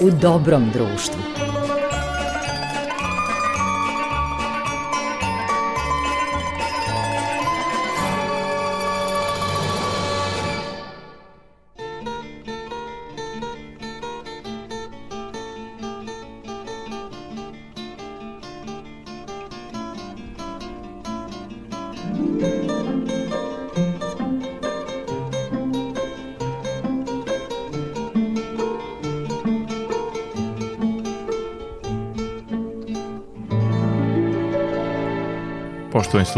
u dobrom društvu.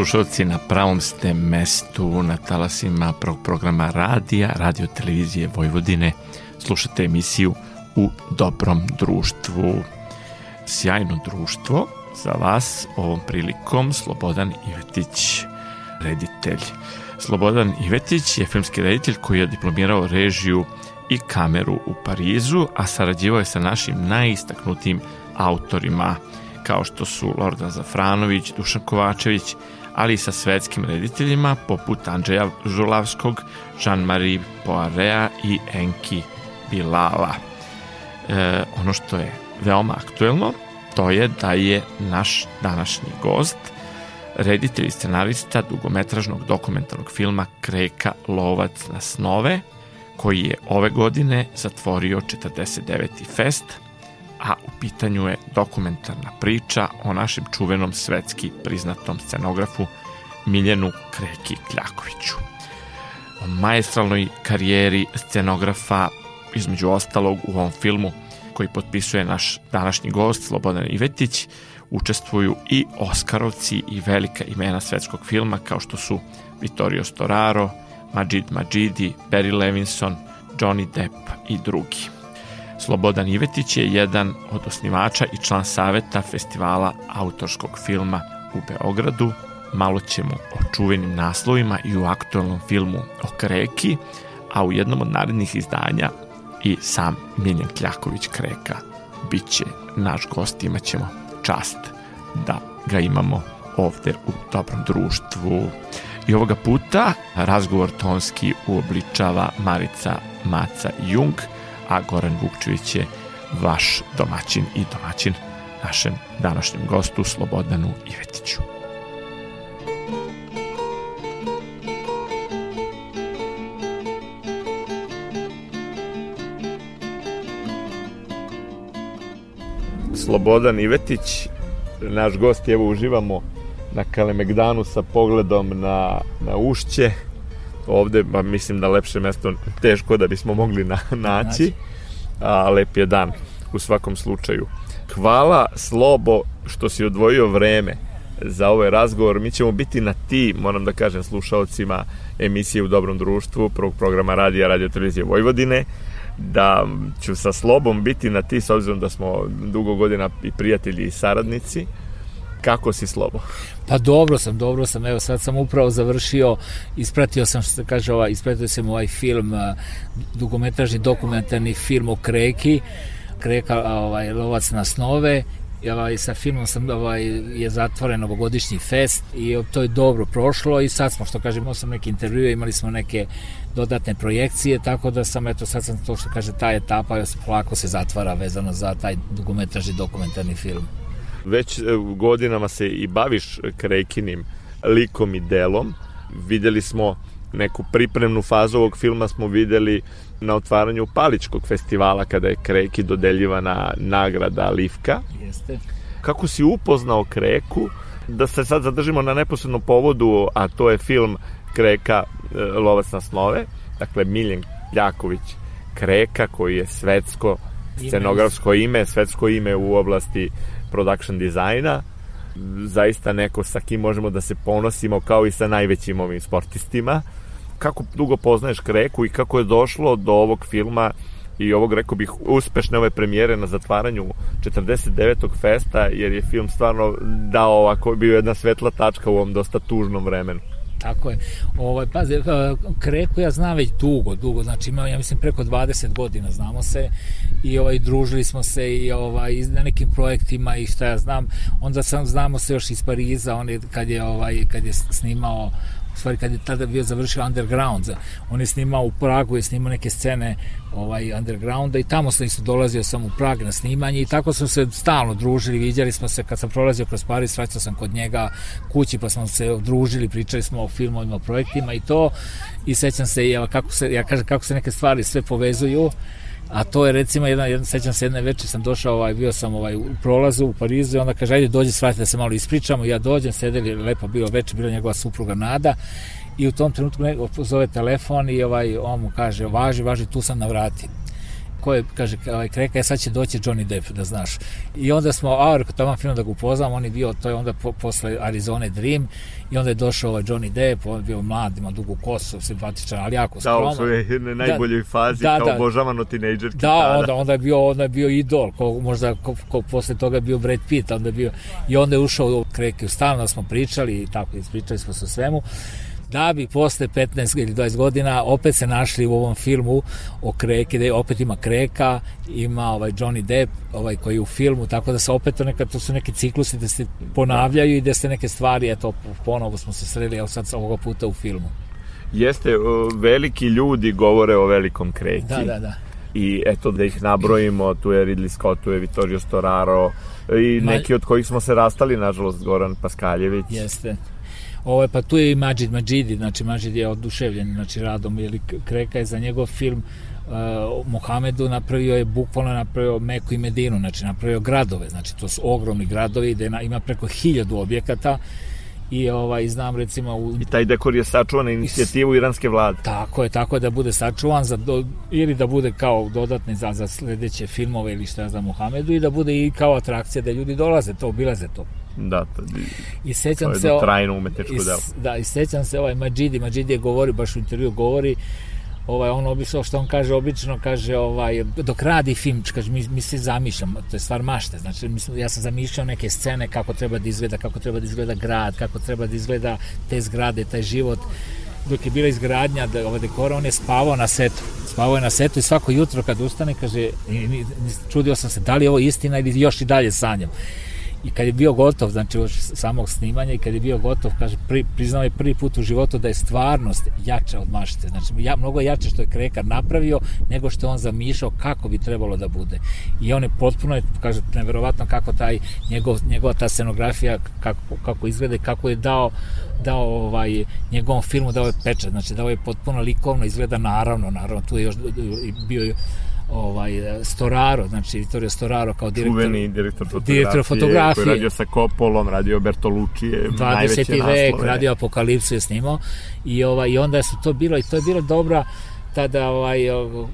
Slušalci, na pravom ste mestu na talasima prvog programa radija, radio televizije Vojvodine. Slušate emisiju U dobrom društvu. Sjajno društvo za vas ovom prilikom Slobodan Ivetić, reditelj. Slobodan Ivetić je filmski reditelj koji je diplomirao režiju i kameru u Parizu, a sarađivao je sa našim najistaknutim autorima – kao što su Lordan Zafranović, Dušan Kovačević, ali i sa svetskim rediteljima poput Andreja Žulavskog, Jean-Marie Poirea i Enki Bilala. E, ono što je veoma aktuelno, to je da je naš današnji gost, reditelj i scenarista dugometražnog dokumentarnog filma Kreka Lovac na snove, koji je ove godine zatvorio 49. fest – a u pitanju je dokumentarna priča o našem čuvenom svetski priznatom scenografu Miljenu Kreki Kljakoviću. O majestralnoj karijeri scenografa, između ostalog u ovom filmu koji potpisuje naš današnji gost Slobodan Ivetić, učestvuju i Oskarovci i velika imena svetskog filma kao što su Vittorio Storaro, Majid Majidi, Barry Levinson, Johnny Depp i drugi. Slobodan Ivetić je jedan od osnivača i član saveta festivala autorskog filma u Beogradu. Malo ćemo o čuvenim naslovima i u aktualnom filmu o Kreki, a u jednom od narednih izdanja i sam Miljan Kljaković Kreka biće naš gost, imaćemo čast da ga imamo ovde u dobrom društvu. I ovoga puta razgovor tonski uobličava Marica Maca Jung – a Goran Vukčević je vaš domaćin i domaćin našem današnjem gostu Slobodanu Ivetiću. Slobodan Ivetić, naš gost, evo uživamo na Kalemegdanu sa pogledom na, na ušće, ovde, ba, mislim da lepše mesto teško da bismo mogli na, naći, a lep je dan u svakom slučaju. Hvala Slobo što si odvojio vreme za ovaj razgovor. Mi ćemo biti na ti, moram da kažem, slušalcima emisije u Dobrom društvu, prvog programa radija Radio Televizije Vojvodine, da ću sa Slobom biti na ti, s obzirom da smo dugo godina i prijatelji i saradnici. Kako si Slobo? Pa dobro sam, dobro sam. Evo sad sam upravo završio, ispratio sam što se kaže, ovaj, ispratio sam ovaj film, dugometražni dokumentarni film o Kreki, Kreka ovaj, lovac na snove ovaj, sa filmom sam ovaj, je zatvoren novogodišnji fest i to je dobro prošlo i sad smo, što kažem, imao sam neke intervjue, imali smo neke dodatne projekcije, tako da sam, eto, sad sam to što kaže, ta etapa polako se zatvara vezano za taj dugometražni dokumentarni film. Već e, godinama se i baviš Krekinim likom i delom. Videli smo neku pripremnu fazu ovog filma smo videli na otvaranju Paličkog festivala kada je Kreki dodeljivana nagrada Livka. Jeste. Kako si upoznao Kreku? Da se sad zadržimo na neposrednom povodu, a to je film Kreka e, Lovac na snove. Dakle, Miljen Ljaković Kreka, koji je svetsko scenografsko ime, svetsko ime u oblasti production dizajna, zaista neko sa kim možemo da se ponosimo kao i sa najvećim ovim sportistima. Kako dugo poznaješ Kreku i kako je došlo do ovog filma i ovog, rekao bih, uspešne ove premijere na zatvaranju 49. festa, jer je film stvarno dao ovako, bio jedna svetla tačka u ovom dosta tužnom vremenu. Tako je. Ovaj, e, Kreku ja znam već dugo, dugo, znači imao, ja mislim, preko 20 godina znamo se i ovaj, družili smo se i ovaj, na nekim projektima i šta ja znam. Onda sam, znamo se još iz Pariza, on je, kad je, ovaj, kad je snimao stvari kad je tada bio završio Underground, on je snimao u Pragu, je snimao neke scene ovaj undergrounda i tamo sam isto dolazio sam u Prag na snimanje i tako smo se stalno družili, viđali smo se kad sam prolazio kroz Paris, vraćao sam kod njega kući pa smo se družili, pričali smo o filmovima, o projektima i to. I sećam se ja, kako se, ja kažem kako se neke stvari sve povezuju a to je recimo jedan, jedan sećam se jedne večeri sam došao, ovaj, bio sam ovaj, u prolazu u Parizu i onda kaže, ajde dođi svati da se malo ispričamo, ja dođem, sedeli, lepo bio večer, bila njegova supruga Nada i u tom trenutku neko zove telefon i ovaj, on mu kaže, važi, važi, tu sam na vrati ko je, kaže, ovaj, kreka, je sad će doći Johnny Depp, da znaš. I onda smo, a, rekao, tamo film da ga upoznam, on je bio, to je onda po, posle Arizona Dream, i onda je došao ovaj Johnny Depp, on je bio mlad, ima dugu kosu, simpatičan, ali jako skroman. Da, u svojoj najboljoj da, fazi, da, kao da, obožavano tinejdžerki. Da, tada. onda, onda je bio, onda je bio idol, ko, možda ko, ko, posle toga je bio Brad Pitt, onda je bio, i onda je ušao u kreke, stalno smo pričali i tako, ispričali smo se o svemu da bi posle 15 ili 20 godina opet se našli u ovom filmu o Kreki, da opet ima Kreka, ima ovaj Johnny Depp, ovaj koji je u filmu, tako da se opet to, neka, to su neki ciklusi da se ponavljaju i da se neke stvari, eto, ponovo smo se sreli, evo sad ovoga puta u filmu. Jeste, veliki ljudi govore o velikom Kreki. Da, da, da i eto da ih nabrojimo, tu je Ridley Scott, tu je Vittorio Storaro i neki od kojih smo se rastali, nažalost, Goran Paskaljević. Jeste. Ovo, pa tu je i Majid Majidi, znači Majid je oduševljen znači, radom, ili Kreka je za njegov film uh, Mohamedu napravio je, bukvalno napravio Meku i Medinu, znači napravio gradove, znači to su ogromni gradovi gde ima preko hiljadu objekata i ovaj znam recimo u... i taj dekor je sačuvan na inicijativu iranske vlade. Tako je, tako je da bude sačuvan za do, ili da bude kao dodatni za za sledeće filmove ili šta za Muhamedu i da bude i kao atrakcija da ljudi dolaze to obilaze to. Da, to, I sećam se trajno umetničko delo. Da, i sećam se ovaj Majidi, Majidi je govori baš u intervju govori ovaj on obično što on kaže obično kaže ovaj dok radi film kaže mi mi se zamišljamo to je stvar mašte znači mislim ja sam zamišljao neke scene kako treba da izgleda kako treba da izgleda grad kako treba da izgleda te zgrade taj život dok je bila izgradnja da ova dekora on je spavao na setu spavao je na setu i svako jutro kad ustane kaže čudio sam se da li je ovo istina ili još i dalje sanjam I kad je bio gotov, znači od samog snimanja i kad je bio gotov, kaže, pri, priznao je prvi put u životu da je stvarnost jača od mašte. Znači, ja, mnogo jače što je Krekar napravio nego što je on zamišljao kako bi trebalo da bude. I on je potpuno, kaže, neverovatno kako taj, njegov, njegova ta scenografija, kako, kako izgleda i kako je dao dao ovaj njegovom filmu dao je pečat, znači dao je potpuno likovno izgleda naravno, naravno tu je još bio ovaj Storaro, znači Vittorio Storaro kao direktor Čuveni direktor fotografije, direktor fotografije koji radio sa Kopolom, radio Bertolucci, 20. vek, radio Apokalipsu je snimao i ovaj i onda su to bilo i to je bilo dobra tada ovaj,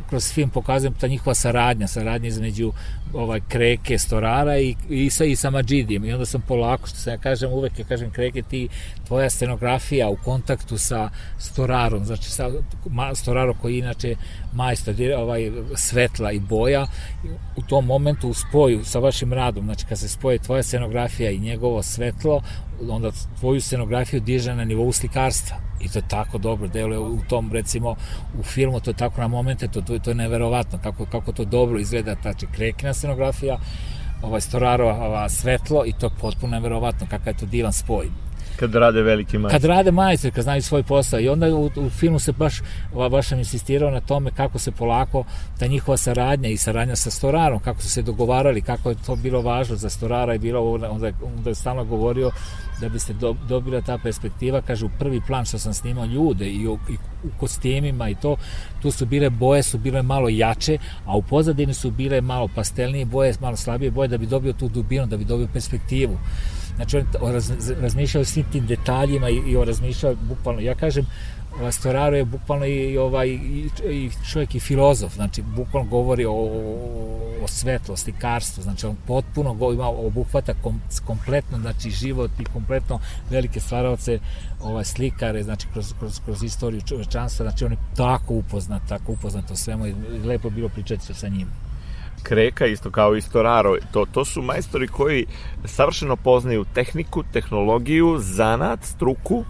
kroz film pokazujem ta njihova saradnja, saradnja između ovaj, Kreke, Storara i, i, sa, i sa Mađidijem. I onda sam polako, što se ja kažem, uvek ja kažem Kreke, ti, tvoja scenografija u kontaktu sa Storarom, znači sa, ma, Storaro koji inače majstor ovaj, svetla i boja, u tom momentu u spoju sa vašim radom, znači kad se spoje tvoja scenografija i njegovo svetlo, onda tvoju scenografiju diže na nivou slikarstva. I to je tako dobro deluje u tom recimo u filmu to je tako na momente to, to, to je neverovatno kako, kako to dobro izgleda znači krekina scenografija ovaj Storarova svetlo i to je potpuno neverovatno kakav je to divan spoj Kad rade veliki majstori. Kad rade majstori, kad znaju svoj posao. I onda u, u filmu se baš, baš sam insistirao na tome kako se polako ta njihova saradnja i saradnja sa Storarom, kako su se dogovarali, kako je to bilo važno za Storara i bilo, onda, onda je stalno govorio da bi se do, dobila ta perspektiva, kaže u prvi plan što sam snimao ljude i u, i u kostimima i to, tu su bile boje, su bile malo jače, a u pozadini su bile malo pastelnije boje, malo slabije boje da bi dobio tu dubinu, da bi dobio perspektivu. Znači, on raz, razmišljao svim tim detaljima i, i on razmišljao bukvalno, ja kažem, Storaro je bukvalno i, ovaj, i, i čovjek i filozof, znači bukvalno govori o, o svetlosti, karstvu, znači on potpuno go, ima, obuhvata kom, kompletno znači, život i kompletno velike stvaravce ovaj, slikare, znači kroz, kroz, kroz istoriju čovečanstva, znači on je tako upoznat, tako upoznat o svemu i lepo bilo pričati sa njim. Kreka, isto kao i Storaro, to, to su majstori koji savršeno poznaju tehniku, tehnologiju, zanat, struku,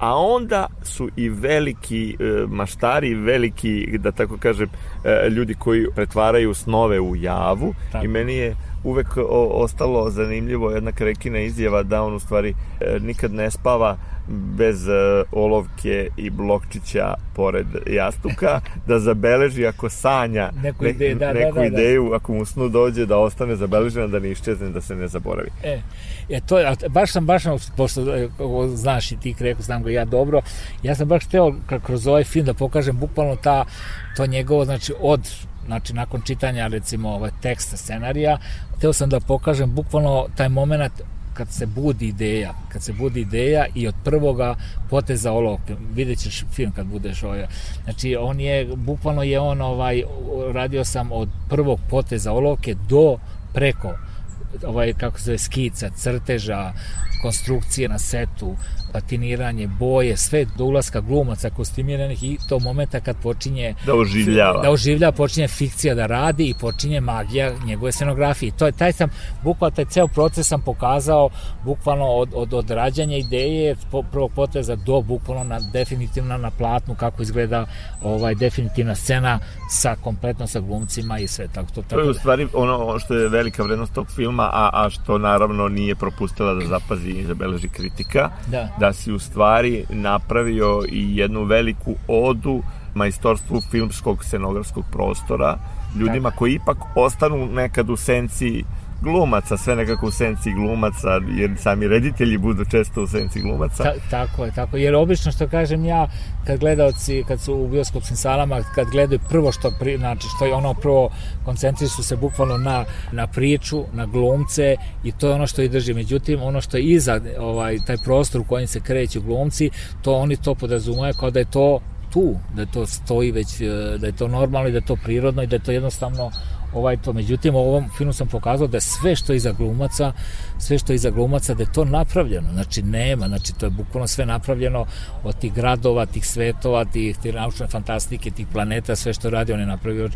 a onda su i veliki e, maštari, veliki, da tako kažem, e, ljudi koji pretvaraju snove u javu tako. i meni je uvek o, ostalo zanimljivo jedna krekina izjava da on u stvari e, nikad ne spava bez e, olovke i blokčića pored jastuka, da zabeleži ako sanja neku, ideju, da, neku da, da, ideju, da. ako mu snu dođe da ostane zabeležena, da ne iščezne, da se ne zaboravi. E, e to je, baš sam, baš sam, pošto e, znaš i ti kreku, znam ga ja dobro, ja sam baš hteo kroz ovaj film da pokažem bukvalno ta, to njegovo, znači od znači nakon čitanja recimo ovaj teksta scenarija, hteo sam da pokažem bukvalno taj moment kad se budi ideja, kad se budi ideja i od prvoga poteza olovke, vidjet ćeš film kad budeš ovaj, znači on je, bukvalno je on ovaj, radio sam od prvog poteza olovke do preko ovaj, kako se zove, skica, crteža, konstrukcije na setu, patiniranje, boje, sve do ulaska glumaca kostimiranih i to momenta kad počinje da oživljava. Da oživljava, počinje fikcija da radi i počinje magija njegove scenografije. To je taj sam bukvalno taj ceo proces sam pokazao bukvalno od od od rađanja ideje prvog poteza do bukvalno na definitivno na platnu kako izgleda ovaj definitivna scena sa kompletno sa glumcima i sve tako to tako. To je u da- stvari ono što je velika vrednost tog filma, a a što naravno nije propustila da zapazi i zabeleži kritika. Da da si u stvari napravio i jednu veliku odu majstorstvu filmskog scenografskog prostora, ljudima Tako. koji ipak ostanu nekad u senci glumaca, sve nekako u senci glumaca, jer sami reditelji budu često u senci glumaca. Ta, tako je, tako Jer obično što kažem ja, kad gledalci, kad su u bioskopskim salama, kad gledaju prvo što, pri, znači što je ono prvo, koncentrišu se bukvalno na, na priču, na glumce i to je ono što i drži. Međutim, ono što je iza, ovaj, taj prostor u kojem se kreću glumci, to oni to podrazumaju kao da je to tu, da to stoji već, da je to normalno i da je to prirodno i da je to jednostavno ovaj to. Međutim, u ovom filmu sam pokazao da sve što je iza glumaca, sve što je iza glumaca, da je to napravljeno. Znači, nema, znači, to je bukvalno sve napravljeno od tih gradova, tih svetova, tih, tih naučne fantastike, tih planeta, sve što radi, on je napravio,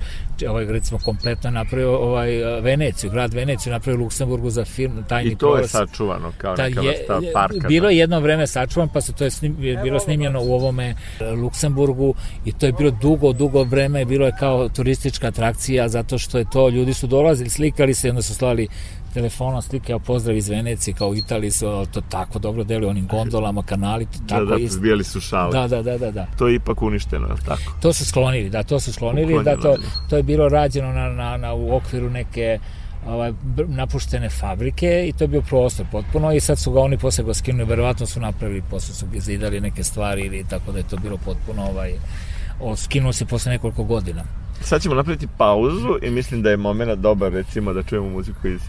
ovaj, recimo, kompletno je napravio ovaj, Veneciju, grad Veneciju, napravio Luksemburgu za film Tajni I to prolaz. je sačuvano kao neka vrsta parka. Bilo je jedno vreme sačuvan, pa se to je snim, bilo snimljeno u ovome Luksemburgu i to je bilo dugo, dugo vreme, bilo je kao turistička atrakcija zato što je je to, ljudi su dolazili, slikali se, onda su slali telefonom slike, o pozdrav iz Venecije, kao u Italiji su to tako dobro deluje, onim gondolama, kanali, to tako da, da, isto. zbijali su šale. Da, da, da, da, da. To je ipak uništeno, je tako? To su sklonili, da, to su sklonili, da, to, to je bilo rađeno na, na, na, u okviru neke ovaj, napuštene fabrike i to je bio prostor potpuno i sad su ga oni posle ga skinuli, verovatno su napravili, posle su zidali neke stvari ili tako da je to bilo potpuno ovaj, skinuo se posle nekoliko godina. Sad ćemo napraviti pauzu i mislim da je moment dobar recimo da čujemo muziku iz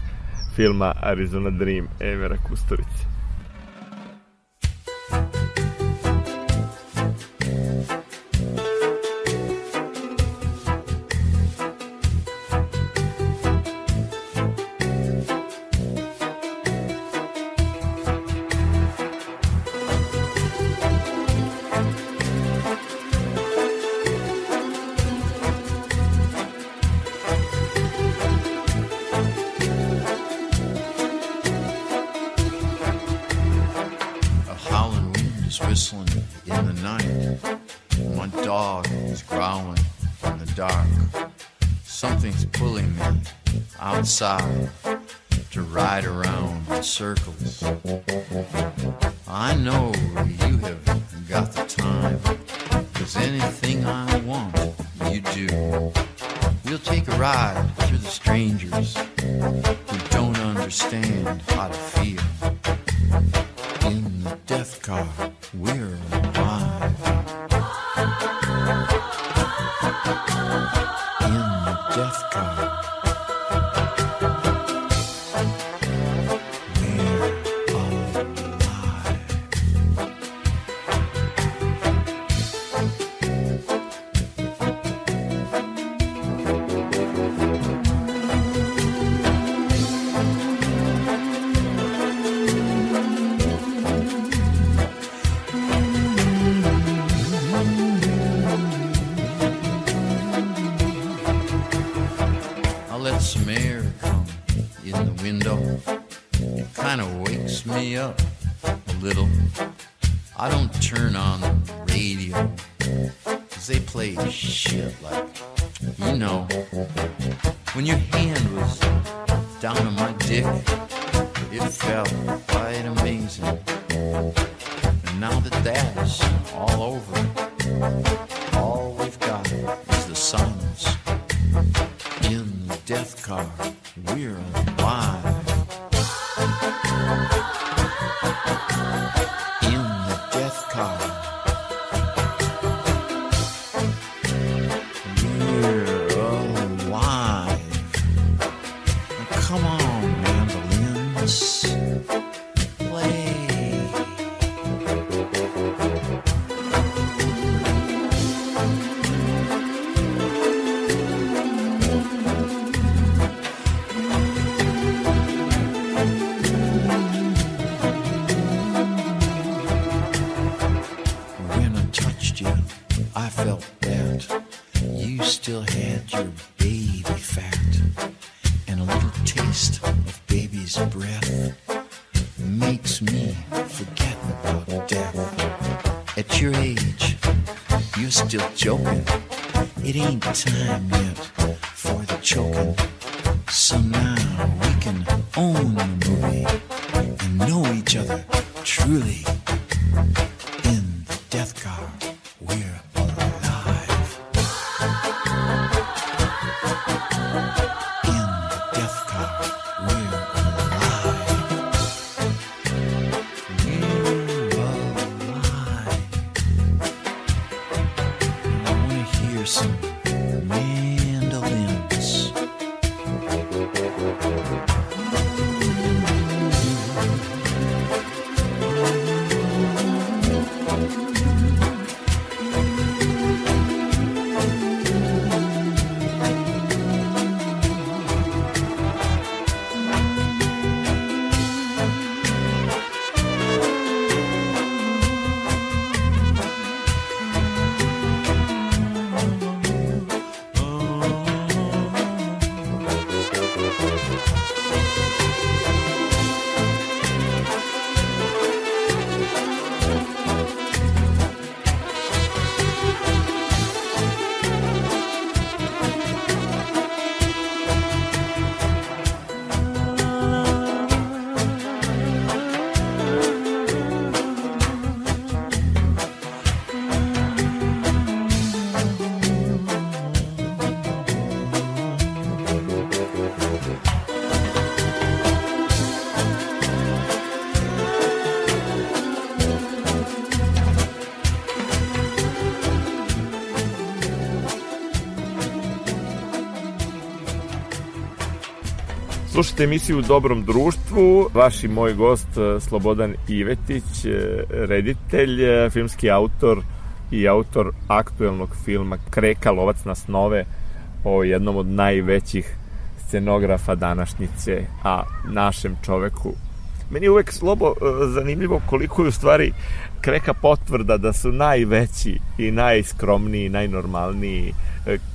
filma Arizona Dream Evera Kusturice. I don't turn on Slušajte emisiju u dobrom društvu. Vaš i moj gost eh, Slobodan Ivetić, eh, reditelj, eh, filmski autor i autor aktuelnog filma Kreka, lovac na snove o jednom od najvećih scenografa današnjice, a našem čoveku. Meni je uvek slobo zanimljivo koliko je u stvari Kreka potvrda da su najveći i najskromniji, najnormalniji.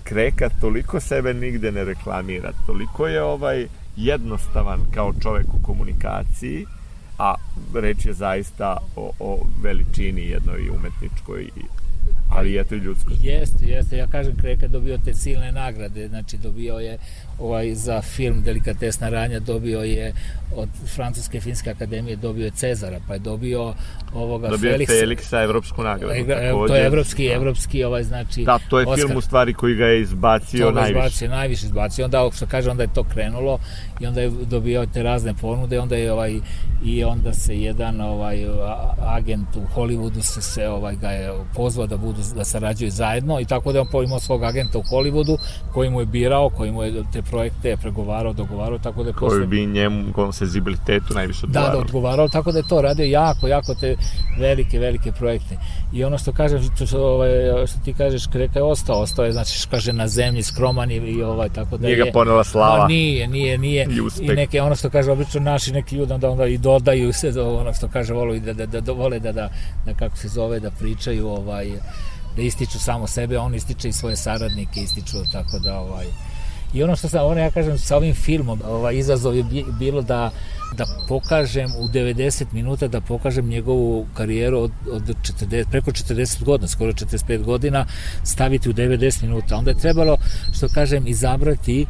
Kreka toliko sebe nigde ne reklamira, toliko je ovaj jednostavan kao čovek u komunikaciji, a reč je zaista o, o veličini jednoj umetničkoj ali eto i ljudsko. Jeste, jeste. Ja kažem, Kreka je dobio te silne nagrade, znači dobio je ovaj, za film Delikatesna ranja, dobio je od Francuske finske akademije, dobio je Cezara, pa je dobio ovoga dobio Felixa. Felixa evropsku nagradu. E, to je evropski, da. evropski, ovaj, znači... Da, to je Oscar. film u stvari koji ga je izbacio to najviše. Izbacio, najviše izbacio. Onda, što kaže, onda je to krenulo i onda je dobio te razne ponude, onda je ovaj, i onda se jedan ovaj agent u Hollywoodu se, se ovaj, ga je pozvao da budu da sarađuju zajedno i tako da je on imao svog agenta u Hollywoodu koji mu je birao, koji mu je te projekte pregovarao, dogovarao, tako da je koji posle... bi njemu kom senzibilitetu najviše odgovarao. Da, da, odgovarao, tako da je to radio jako, jako te velike, velike projekte. I ono što kažem, što, što, ovaj, što ti kažeš, Kreka je ostao, ostao je, znači, kaže, na zemlji, skroman i, i ovaj, tako da nije je... Nije ga ponela slava. No, nije, nije, nije. I, I neke, ono što kaže, obično naši neki ljudi, onda, onda i dodaju se, ono što kaže, volu da, da, da, da, vole da, da, da, kako se zove, da pričaju, ovaj, da ističu samo sebe, on ističe i svoje saradnike, ističu, tako da, ovaj, I ono što sam, ono ja kažem, sa ovim filmom, ovaj, izazov je bilo da, da pokažem u 90 minuta, da pokažem njegovu karijeru od, od 40, preko 40 godina, skoro 45 godina, staviti u 90 minuta. Onda je trebalo, što kažem, izabrati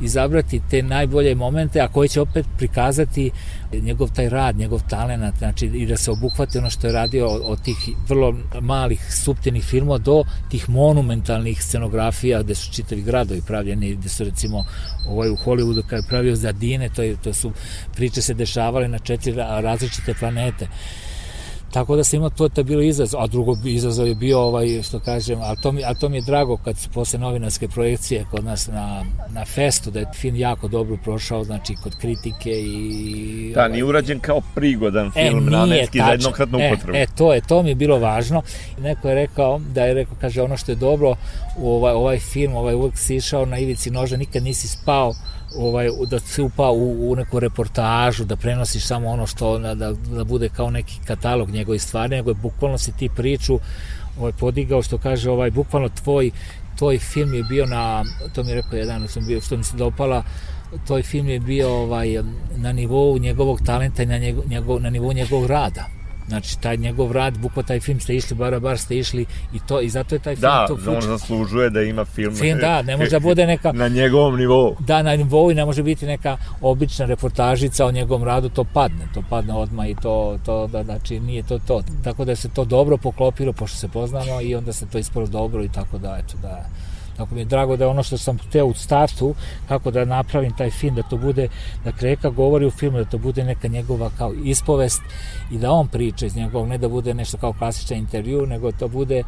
izabrati te najbolje momente, a koji će opet prikazati njegov taj rad, njegov talent, znači i da se obuhvati ono što je radio od, od tih vrlo malih, subtilnih filmova do tih monumentalnih scenografija gde su čitavi gradovi pravljeni, gde su recimo ovaj, u Hollywoodu kad je pravio Zadine, to, je, to su priče se dešavale na četiri različite planete. Tako da se ima to, to je bilo izazov, a drugo izazov je bio ovaj, što kažem, a to mi, a to mi je drago kad su posle novinarske projekcije kod nas na, na festu, da je film jako dobro prošao, znači kod kritike i... Da, ovaj, nije urađen kao prigodan e, film, e, namenski za jednokratnu e, upotrebu. E, to je, to mi je bilo važno. Neko je rekao, da je rekao, kaže, ono što je dobro, ovaj, ovaj film, ovaj uvek si išao na ivici noža, nikad nisi spao, ovaj, da se upa u, u neku reportažu, da prenosiš samo ono što, da, da bude kao neki katalog njegovih stvari, nego je bukvalno si ti priču ovaj, podigao, što kaže, ovaj, bukvalno tvoj, tvoj film je bio na, to mi je rekao jedan, sam bio, što mi se dopala, tvoj film je bio ovaj, na nivou njegovog talenta i na, njegov, njegov, na nivou njegovog rada Znači, taj njegov rad, bukva taj film ste išli, bara bar ste išli i to i zato je taj film da, to Da, on zaslužuje da ima film. Film, da, ne može da bude neka... na njegovom nivou. Da, na nivou i ne može biti neka obična reportažica o njegovom radu, to padne, to padne odma i to, to da, znači, nije to to. Tako da se to dobro poklopilo, pošto se poznamo i onda se to ispalo dobro i tako da, eto, da, Tako mi je drago da ono što sam hteo u startu, kako da napravim taj film, da to bude, da Kreka govori u filmu, da to bude neka njegova kao ispovest i da on priča iz njegovog, ne da bude nešto kao klasičan intervju, nego to bude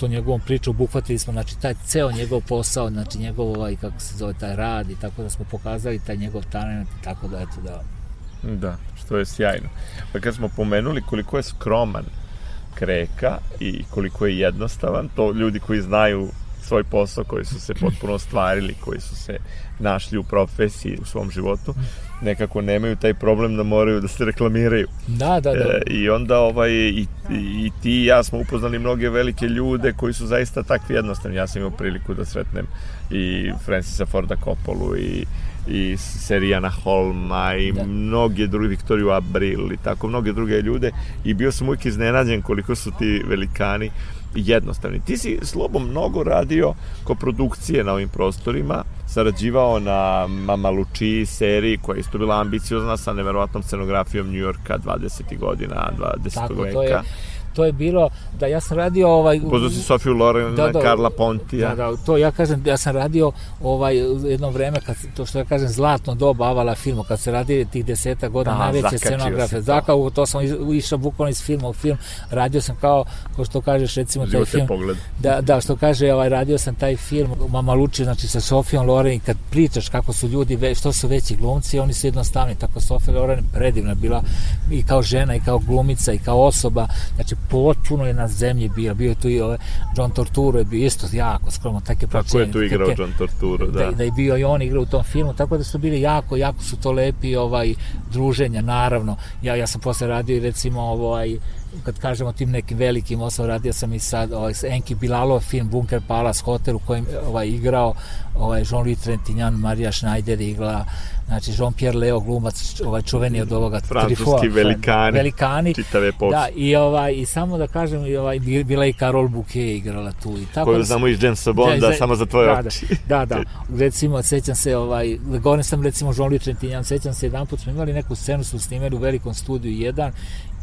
to njegovom priču obuhvatili smo znači taj ceo njegov posao znači njegov ovaj kako se zove taj rad i tako da smo pokazali taj njegov talent i tako da eto da. Da što je sjajno. Pa kad smo pomenuli koliko je skroman Kreka i koliko je jednostavan to ljudi koji znaju svoj posao, koji su se potpuno ostvarili, koji su se našli u profesiji, u svom životu, nekako nemaju taj problem da moraju da se reklamiraju. Da, da, da. E, I onda ovaj, i, i ti i ja smo upoznali mnoge velike ljude koji su zaista takvi jednostavni. Ja sam imao priliku da sretnem i Francisa Forda Coppolu i i Serijana Holma i da. mnoge druge, Viktoriju Abril i tako mnoge druge ljude i bio sam uvijek iznenađen koliko su ti velikani jednostavni. Ti si slobom mnogo radio ko produkcije na ovim prostorima, sarađivao na Mama Luči seriji koja je isto bila ambiciozna sa neverovatnom scenografijom New Yorka 20. godina 20. Tako, veka. To je, to je bilo da ja sam radio ovaj Poznao si Sofiju Loren, da, da, Karla Pontija. Da, da, to ja kažem ja sam radio ovaj jedno vreme kad to što ja kažem zlatno doba avala filmu kad se radi tih deseta godina da, najveće scenografe. Zakao to sam išao bukvalno iz filma u film. Radio sam kao ko što kažeš recimo taj film. Pogled. Da, da, što kaže ovaj radio sam taj film Mama Luči znači sa Sofijom Loren i kad pričaš kako su ljudi što su veći glumci, oni su jednostavni tako Sofija Loren predivna bila i kao žena i kao glumica i kao osoba. Znači potpuno je na zemlji bio, bio tu i ove, John Torturo je bio isto jako skromno, tako je Tako je tu igrao John Torturo, da. da. Da je bio i on igrao u tom filmu, tako da su bili jako, jako su to lepi ovaj, druženja, naravno. Ja, ja sam posle radio recimo ovaj, kad kažemo tim nekim velikim osobama, radio sam i sad ovaj, Enki Bilalov film Bunker Palace Hotel u kojem ovaj, igrao ovaj, Jean-Louis Trentignan, Marija Schneider igla, znači Jean-Pierre Leo glumac, ovaj čuveni od ovoga Francuski velikani, velikani, čitave post. Da, i, ovaj, i samo da kažem, i ovaj, bila i Carol Bouquet igrala tu. I tako Koju da znamo iz Jamesa Bonda, da, samo za tvoje da, oči. Da, da, da, recimo, sećam se, ovaj, govorim sam recimo Jean-Louis Trentignan, sećam se, jedan put smo imali neku scenu, smo snimali u velikom studiju jedan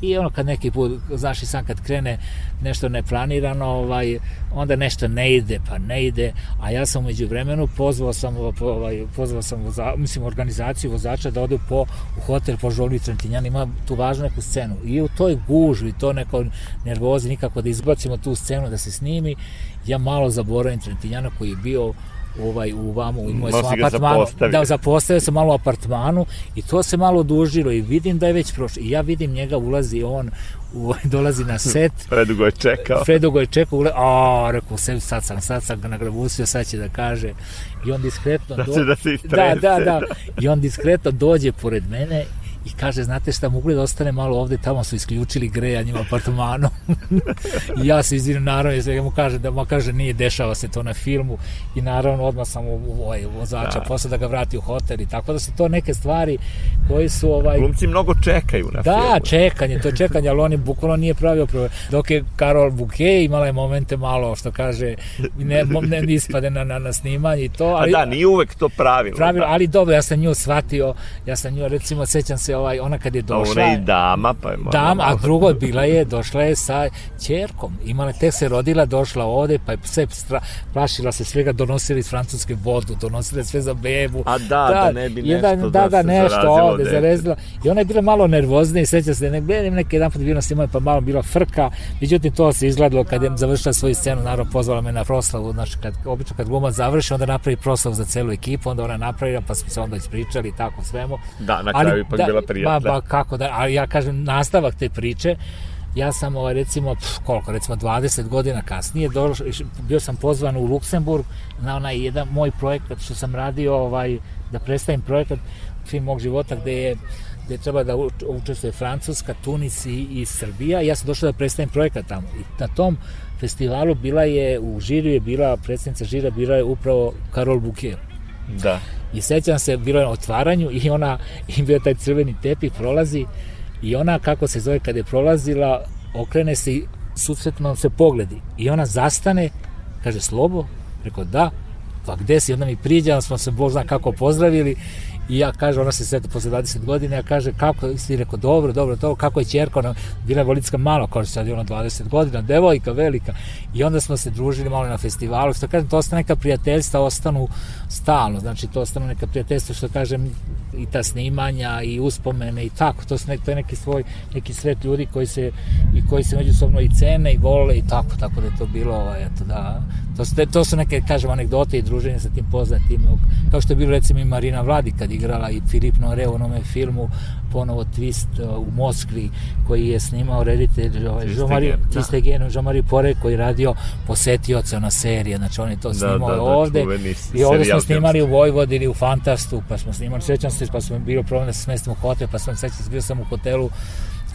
i ono kad neki put, znaš i sam kad krene nešto neplanirano, ovaj, onda nešto ne ide, pa ne ide, a ja sam umeđu vremenu pozvao sam, ovaj, pozvao sam voza, mislim, organizaciju vozača da ode po, u hotel po Žolni Trentinjan, ima tu važnu neku scenu. I u toj gužvi, to neko nervozi, nikako da izbacimo tu scenu da se snimi, ja malo zaboravim Trentinjana koji je bio ovaj u vamo u moj svom apartmanu. da zapostavio sam malo u apartmanu i to se malo dužilo i vidim da je već prošlo. I ja vidim njega ulazi on u, dolazi na set. Predugo je čekao. Predugo je čekao ule, a rekao se sad sam sad sam ga nagrabusio sad će da kaže. I on diskretno da, do... da, da, da, da, i on diskretno dođe pored mene i kaže, znate šta, mogli da ostane malo ovde, tamo su isključili grejanje u apartmanu. I ja se izvinim, naravno, ja mu kaže, da mu kaže, nije, dešava se to na filmu i naravno odmah sam ovaj, vozača, da. posle da ga vrati u hotel i tako da su to neke stvari koji su ovaj... Glumci mnogo čekaju na da, filmu. Da, čekanje, to je čekanje, ali on je bukvalno nije pravio prvo. Dok je Karol Buke imala je momente malo, što kaže, ne, ne ispade na, na, na snimanje i to. Ali, A da, nije uvek to pravilo. Pravilo, da. ali dobro, ja sam nju shvatio, ja sam nju, recimo, sećam se, ovaj, ona kad je došla... Ona i dama, pa je Dama, a drugo bila je, došla je sa ćerkom. Imala, tek se rodila, došla ovde, pa je sve stra, plašila se svega, donosili iz Francuske vodu, donosili sve za bebu. A da, da, da ne bi nešto jedan, da, da, da, nešto ovde zarezila. I ona je bila malo nervozna i seća se, ne gledam neke jedan put bilo snimanje, pa malo bila frka. Međutim, to se izgledalo kad je završila svoju scenu, naravno pozvala me na proslavu, znači kad, obično kad glumac završi, onda napravi proslavu za celu ekipu, onda ona napravila, pa smo se onda ispričali i tako svemu. Da, na kraju ipak da, bila prijatna. Ba, ba, kako da, ali ja kažem, nastavak te priče, ja sam ovaj, recimo, pf, koliko, recimo 20 godina kasnije, došao, bio sam pozvan u Luksemburg na onaj jedan moj projekat što sam radio, ovaj, da predstavim projekat film mog života gde je gde treba da učestvuje Francuska, Tunis i, i Srbija. Ja sam došao da predstavim projekat tamo. I na tom festivalu bila je, u žiriju je bila, predstavnica žira bila je upravo Karol Bouquet. Da. I sećam se, bilo je na otvaranju i ona, i bio taj crveni tepih, prolazi i ona, kako se zove, kada je prolazila, okrene se i susretno se pogledi. I ona zastane, kaže, Slobo? Rekao, da. Pa gde si? Onda mi priđa, smo se, Bog zna kako pozdravili I ja kaže, ona se sveta posle 20 godina, ja kaže, kako, si rekao, dobro, dobro, to, kako je čerka, ona, bila je Volicka malo, kao sad je ona 20 godina, devojka velika, i onda smo se družili malo na festivalu, što kažem, to ostane neka prijateljstva, ostanu stalno, znači to ostanu neka prijateljstva, što kažem, i ta snimanja, i uspomene, i tako, to, su to je neki svoj, neki svet ljudi koji se, i koji se međusobno i cene, i vole, i tako, tako da je to bilo, ovaj, eto, da, to su, to su neke, kažem, anegdote i druženje sa tim poznatim, kao što je bilo, recimo, i Marina Vladi, kad igrala i Filip Nore u onome filmu ponovo Twist uh, u Moskvi koji je snimao reditelj ovaj, Jean-Marie da. Jean-Marie Pore koji je radio posetioca na serije, znači on je to da, snimao da, da, ovde. i ovde smo snimali u Vojvodini u Fantastu, pa smo snimali, sećam se, pa smo bilo problem da se smestimo u hotel, pa sam sećam se, bio sam u hotelu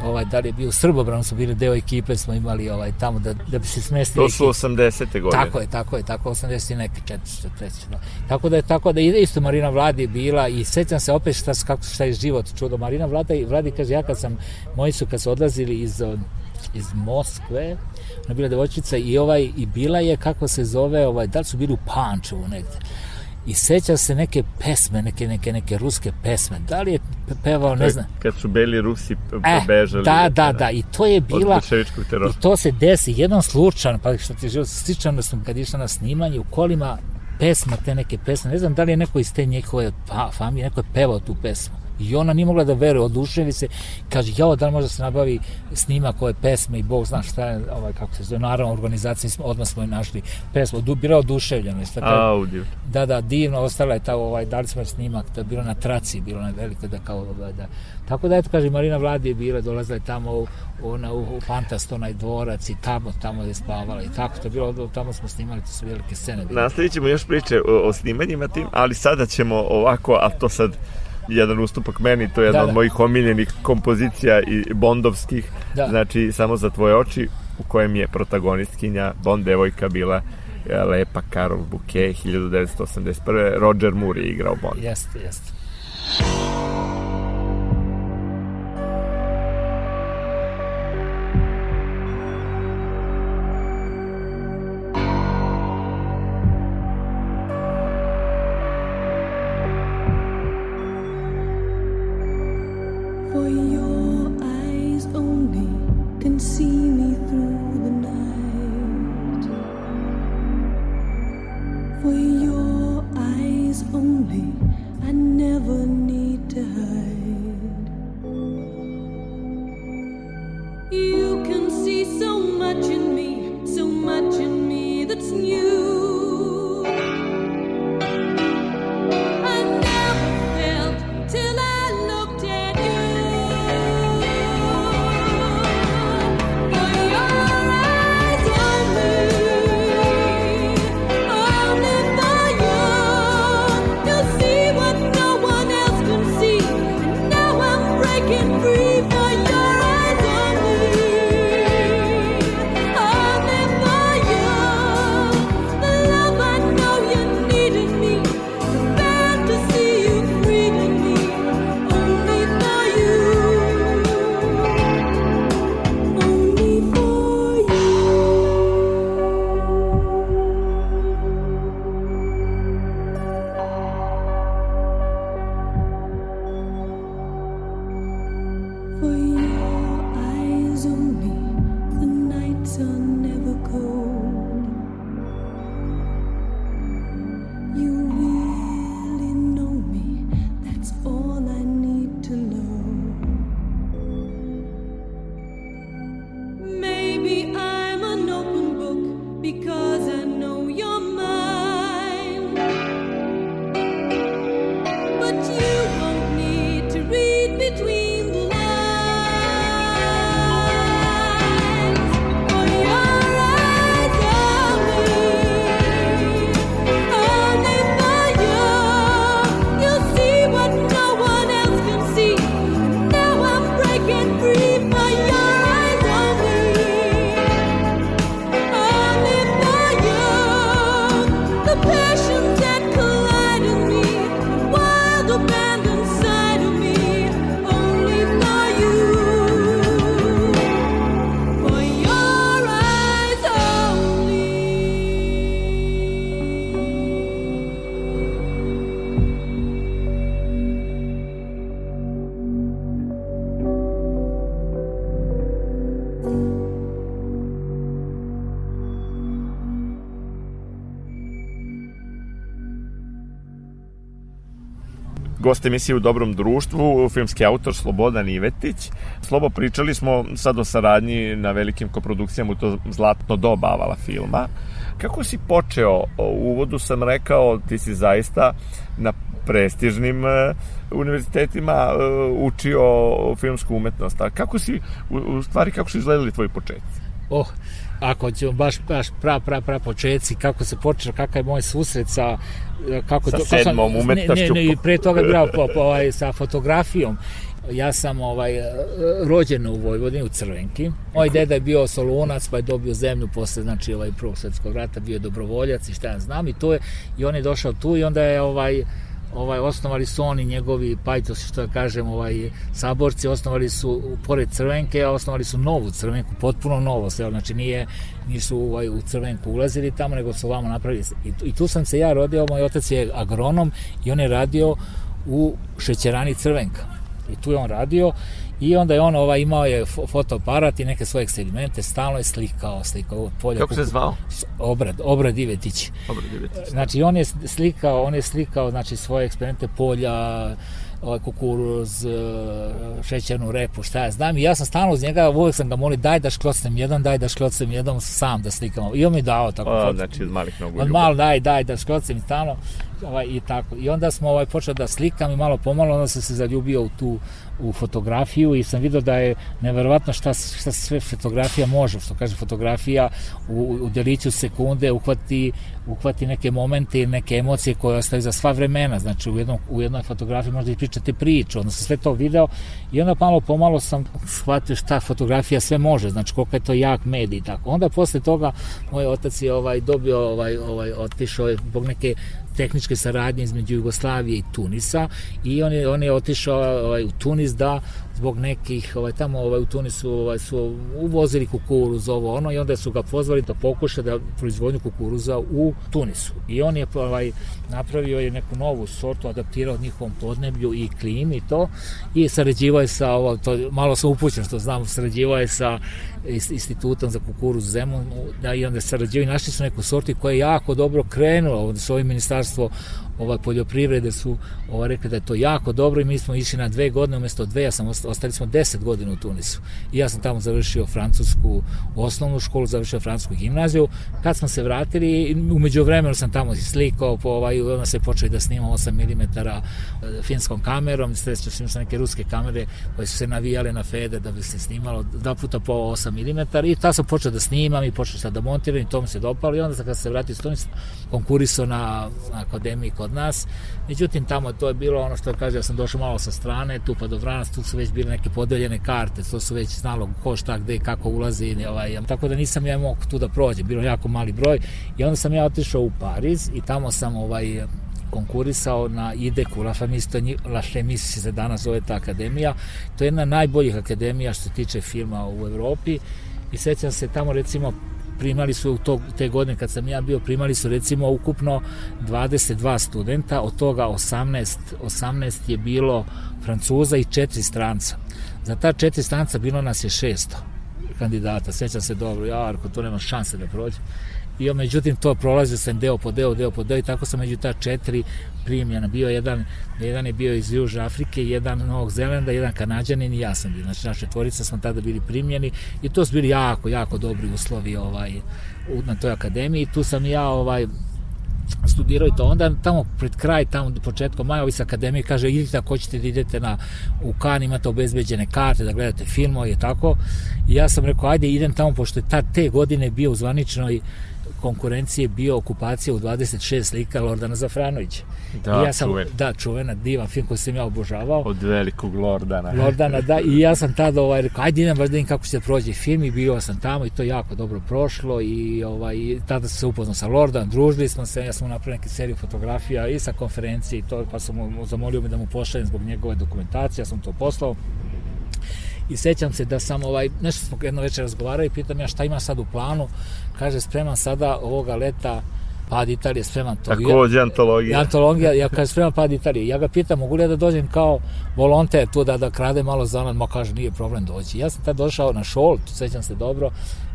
ovaj, da li je bio u Srbobranu, su bili deo ekipe, smo imali ovaj, tamo da, da bi se smestili. To su 80. godine. Tako je, tako je, tako 80. i neke 400, 300. Da. Tako da je, tako da ide isto Marina Vladi bila i sećam se opet šta, kako, šta je život čudo. Marina Vlada Vladi kaže, ja kad sam, moji su kad su odlazili iz iz Moskve, ona bila devojčica i ovaj i bila je kako se zove, ovaj da li su bili u Pančevu negde i seća se neke pesme, neke, neke, neke ruske pesme. Da li je pevao, ne znam. Kad su beli Rusi pobežali. E, da, da, da, i to je bila, i to se desi, jedan slučan, pa što ti život, sličan da sam kad išla na snimanje u kolima, pesma, te neke pesme, ne znam da li je neko iz te njihove pa, familije, neko je pevao tu pesmu I ona nije mogla da veruje, oduševi se, kaže, jao, da li može da se nabavi snima koje pesme i Bog zna šta je, ovaj, kako se zove, naravno, organizacija, odmah smo je našli pesmu, bila oduševljena. Isto, Audio. Da, da, divno, ostala je ta, ovaj, dali smo snimak, to je bilo na traci, bilo na veliko, da kao, ovaj, da, tako da, eto, kaže, Marina Vladi je bila, dolazila je tamo ona, u, u Fantast, onaj dvorac i tamo, tamo je spavala i tako, to je bilo, tamo smo snimali, to su velike scene. Nastavit ćemo još priče o, o snimanjima tim, ali sada ćemo ovako, a to sad jedan ustupak meni, to je jedna da, da. od mojih omiljenih kompozicija i bondovskih, da. znači samo za tvoje oči, u kojem je protagonistkinja Bond devojka bila e, lepa Carol Bouquet 1981. Roger Moore je igrao Bond. Jeste, jeste. Gost emisije u Dobrom društvu, filmski autor Slobodan Ivetić. Slobo, pričali smo sad o saradnji na velikim koprodukcijama u to zlatno doba Avala filma. Kako si počeo? U uvodu sam rekao, ti si zaista na prestižnim uh, univerzitetima uh, učio filmsku umetnost. A kako si, u stvari, kako su izgledali tvoji početci? Oh, ako ćemo baš, baš pra, pra, pra početci, kako se počeo, kakav je moj susret sa kako sa to, sedmom sam, umetnošću. Ne, ne, i pre toga bio po, po, ovaj, sa fotografijom. Ja sam ovaj rođen u Vojvodini u Crvenki. Moj deda je bio solunac, pa je dobio zemlju posle znači ovaj prvog svetskog rata, bio je dobrovoljac i šta ja znam i to je i on je došao tu i onda je ovaj ovaj osnovali su oni njegovi pajtosi što da kažem ovaj saborci osnovali su pored Crvenke a osnovali su novu Crvenku potpuno novo sve znači nije nisu ovaj u Crvenku ulazili tamo nego su vamo napravili i i tu sam se ja rodio moj otac je agronom i on je radio u šećerani Crvenka. I tu je on radio I onda je on ovaj, imao je fotoaparat i neke svoje eksperimente, stalno je slikao, slikao polje. Kako se zvao? Obrad, Obrad Ivetić. Obrad Ivetić. Znači on je slikao, on je slikao znači svoje eksperimente polja, ovaj kukuruz, e, šećernu repu, šta ja znam. I ja sam stalno uz njega, uvek sam ga molio, daj da šklocnem jedan, daj da šklocnem jedan, sam da slikam. I on mi dao tako. O, znači, iz malih nogu. Od malo, daj, daj da šklocnem i stalno. Ovaj, i tako. I onda smo ovaj, počeli da slikam i malo pomalo, onda sam se zaljubio u tu u fotografiju i sam vidio da je neverovatno šta, šta sve fotografija može, što kaže fotografija u, u deliću sekunde uhvati, uhvati neke momente i neke emocije koje ostaju za sva vremena, znači u, jednom, u jednoj fotografiji možda i pričate priču, onda sam sve to video i onda malo pomalo sam shvatio šta fotografija sve može, znači koliko je to jak medij i tako. Onda posle toga moj otac je ovaj dobio ovaj ovaj otišao je zbog neke tehničke saradnje između Jugoslavije i Tunisa i on je, on je otišao ovaj, u Tunis da zbog nekih, ovaj, tamo ovaj, u Tunisu ovaj, su uvozili kukuruz, ovo ono, i onda su ga pozvali da pokuša da proizvodnju kukuruza u Tunisu. I on je ovaj, napravio je neku novu sortu, adaptirao njihovom podneblju i klimi i to, i sarađivao je sa, ovo, to, malo sam upućen što znam, sarađivao je sa institutom za kukuruz Zemun, da, i onda sarađivao i našli su neku sortu koja je jako dobro krenula, su ovim ministarstvo ovaj, poljoprivrede su ovaj, rekli da je to jako dobro i mi smo išli na dve godine umesto dve, ja sam ostali smo 10 godina u Tunisu. I ja sam tamo završio francusku osnovnu školu, završio francusku gimnaziju. Kad smo se vratili, umeđu vremenu sam tamo slikao, po, ovaj, onda se počeli da snimam 8 mm finskom kamerom, srećao sam neke ruske kamere koje su se navijale na fede da bi se snimalo dva puta po 8 mm i ta sam počeo da snimam i počeo sad da montiram i to mi se dopalo i onda sam kad se vratio iz Tunisa konkurisao na, na akademiji kod nas. Međutim, tamo to je bilo ono što kaže, ja sam došao malo sa strane, tu pa do Vranac, tu su već bile neke podeljene karte, to su već znalo ko šta, gde i kako ulazi, ovaj, tako da nisam ja mogu tu da prođem, bilo jako mali broj. I onda sam ja otišao u Pariz i tamo sam ovaj, konkurisao na IDEC-u, La je La Femis se danas zove ta akademija, to je jedna najboljih akademija što se tiče filma u Evropi. I sećam se tamo recimo primali su to, te godine kad sam ja bio, primali su recimo ukupno 22 studenta, od toga 18, 18 je bilo Francuza i četiri stranca. Za ta četiri stranca bilo nas je 600 kandidata, sećam se dobro, ja, ako to nema šanse da prođe. I međutim to prolazio sam deo po deo, deo po deo i tako sam među ta četiri primljena. Bio jedan, jedan je bio iz Južne Afrike, jedan Novog Zelanda, jedan Kanadjanin i ja sam bio. Znači, naše tvorice smo tada bili primljeni i to su bili jako, jako dobri uslovi ovaj, na toj akademiji. Tu sam ja ovaj, studirao i to onda tamo pred kraj tamo početkom maja ovi sa akademije kaže idite ako hoćete da idete na u Kan imate obezbeđene karte da gledate filmove i tako i ja sam rekao ajde idem tamo pošto je ta te godine bio u zvaničnoj konkurencije bio okupacija u 26 slika Lordana Zafranovića. Da, I ja sam, čuven. Da, čuvena, divan film koji sam ja obožavao. Od velikog Lordana. Lordana, da, i ja sam tada ovaj, rekao, ajde idem baš da vidim kako će prođe film i bio sam tamo i to jako dobro prošlo i ovaj, tada sam se upoznao sa Lordan, družili smo se, ja sam mu napravio neke seriju fotografija i sa konferencije i to, pa sam mu zamolio me da mu pošaljem zbog njegove dokumentacije, ja sam to poslao i sećam se da sam ovaj, nešto smo jedno večer razgovarali i pitam ja šta ima sad u planu, kaže spreman sada ovoga leta Pad Italije, spreman to. Takođe antologija. Antologija, ja kažem spreman Pad Italije. Ja ga pitam, mogu li ja da dođem kao volonter tu da, da krade malo zanad, ma kaže, nije problem doći. Ja sam tad došao na šol, sećam se dobro,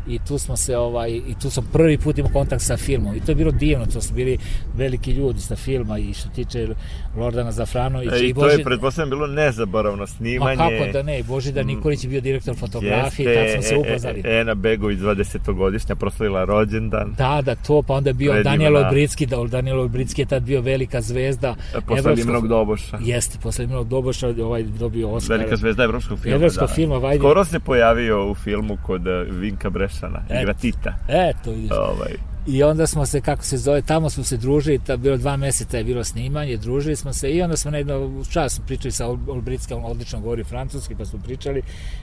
i tu smo se ovaj i tu sam prvi put imao kontakt sa filmom i to je bilo divno to su bili veliki ljudi sa filma i što tiče Lordana Zafranovića E, i, I to Boži je, pretpostavljam, bilo nezaboravno snimanje. Ma kako da ne, Božidar Nikolić je bio direktor fotografije, tad smo se e, upoznali. e, Ena Begović, 20-godišnja, proslavila rođendan. Da, da, to, pa onda je bio Predivna. Daniel Olbritski, da, Daniel Olbritski je tad bio velika zvezda. E, Posle Limnog Doboša. Jeste, posle Limnog Doboša ovaj, dobio Oscar. Velika zvezda evropskog filma. Evropskog da. filma, vajde. Skoro se pojavio u filmu kod eh, Vinka Brešana, Eto. igra Tita. Eto, vidiš. Ovaj, I onda smo se, kako se zove, tamo smo se družili, ta, bilo dva meseca je bilo snimanje, družili smo se i onda smo na jedno čas pričali sa Ol- Olbrickom, on odlično govori francuski, pa smo pričali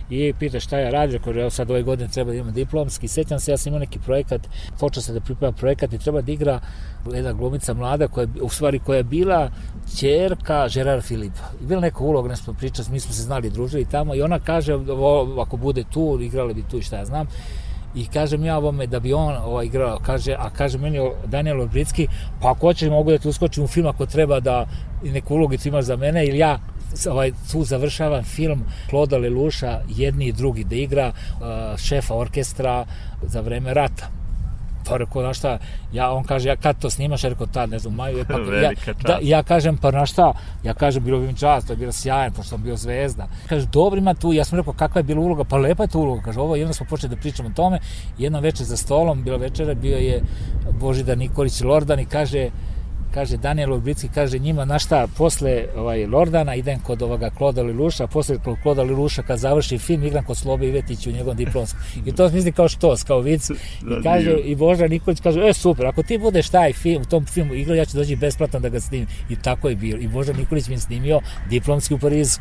i pita šta ja radim, rekao, evo sad ove godine treba da imam diplomski, sećam se, ja sam imao neki projekat, počeo sam da pripremam projekat i treba da igra jedna glumica mlada, koja, u stvari koja je bila ćerka Gerard Filipa. I bila neka uloga, ne smo pričali, mi smo se znali, družili tamo i ona kaže, ovo, ako bude tu, igrali bi tu i šta ja znam, I kažem ja ovome da bi on ovaj, igrao, kaže, a kaže meni Daniel Olbritski, pa ako hoćeš mogu da ti uskočim u film ako treba da neku ulogicu imaš za mene, ili ja ovaj, tu završavam film Kloda Leluša, jedni i drugi, da igra šefa orkestra za vreme rata. Pa rekao, znaš šta, ja, on kaže, ja kad to snimaš, ja rekao, tad, ne znam, maju, je, pa, ja, da, ja kažem, pa znaš šta, ja kažem, bilo bi mi čast, to je bilo sjajan, pošto sam bio zvezda. Kaže, dobro ima tu, ja sam rekao, kakva je bila uloga, pa lepa je tu uloga, kaže, ovo, onda smo počeli da pričamo o tome, jedno večer za stolom, bila večera, bio je Božidar Nikolić Lordan i kaže, kaže Daniel Obricki, kaže njima, na šta, posle ovaj, Lordana idem kod ovoga Kloda Liluša, posle kod Kloda Liluša kad završi film igram kod Slobe Ivetića u njegovom diplomskom. I to misli kao štos, kao vic. Da, I kaže, i Boža Nikolić kaže, e super, ako ti budeš taj film, u tom filmu igrao, ja ću doći besplatno da ga snimim. I tako je bilo. I Boža Nikolić mi je snimio diplomski u Parizu.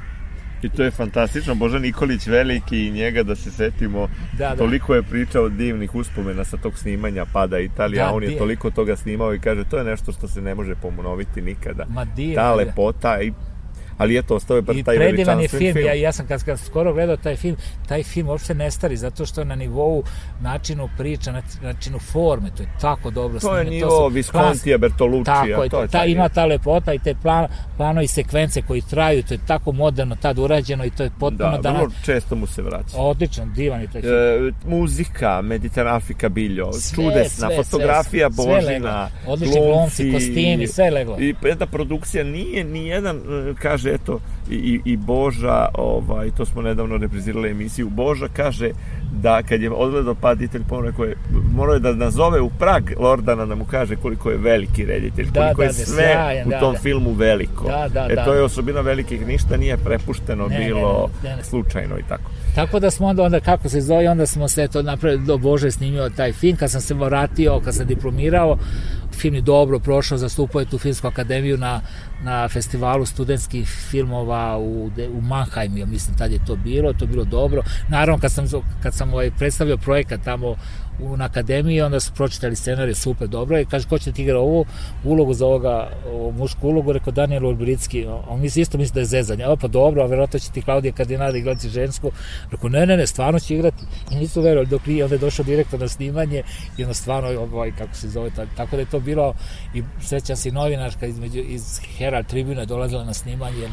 I to je fantastično. Boža Nikolić veliki i njega da se setimo. Da, da. Toliko je pričao divnih uspomena sa tog snimanja Pada Italija, Da, on je di- toliko toga snimao i kaže to je nešto što se ne može ponoviti nikada. Ma divno, Ta lepota i ali eto, ostao je bar I taj predivan je film. film. Ja, ja sam kad, kad skoro gledao taj film, taj film uopšte ne stari, zato što je na nivou načinu priča, na- načinu forme, to je tako dobro To je snimljeno, nivo Viscontija, Bertoluccija, Tako je, to je ta, taj ima ta lepota i te plan, planovi sekvence koji traju, to je tako moderno tad urađeno i to je potpuno Da, danas... vrlo često mu se vraća. Odličan, divan je taj film. E, muzika, Mediteran Afrika Biljo, Sve, čudesna sve, fotografija sve, sve Božina, leglo. Odlični glumci, kostimi, sve leglo. I jedna produkcija nije ni jedan e, kaže eto i, i, i Boža, ovaj to smo nedavno reprizirali emisiju. Boža kaže da kad je odgledao pad Italj ponovno rekao je morao je da nazove u Prag Lordana da mu kaže koliko je veliki reditelj, Da, koliko da, je da, sve sjajan, u da, tom da. filmu veliko. Da, da, e da. to je osobina velikih, ništa nije prepušteno Ne, ne, bilo ne, ne, ne. slučajno i tako. Tako da smo onda, onda kako se zove, onda smo se to napravili, do Bože snimio taj film, kad sam se vratio, kad sam diplomirao, film je dobro prošao, zastupao je tu filmsku akademiju na, na festivalu studentskih filmova u, u Mannheimu, ja mislim tad je to bilo, to je bilo dobro. Naravno, kad sam, kad sam ovaj, predstavljao projekat tamo u, na akademiji, onda su pročitali scenarij, super, dobro, i kaže, ko će ti igra ovu ulogu za ovoga, ovu mušku ulogu, rekao Daniel Olbritski, on misli isto misli da je zezanje, o pa dobro, a verovatno će ti Klaudija Kardinada igrati žensku, rekao, ne, ne, ne, stvarno će igrati, i nisu verovali, dok nije, onda je došao direktor na snimanje, i onda stvarno, ovaj, kako se zove, ta- tako da je to bilo, i sećam se novinarka između, iz Herald Tribune dolazila na snimanje, jer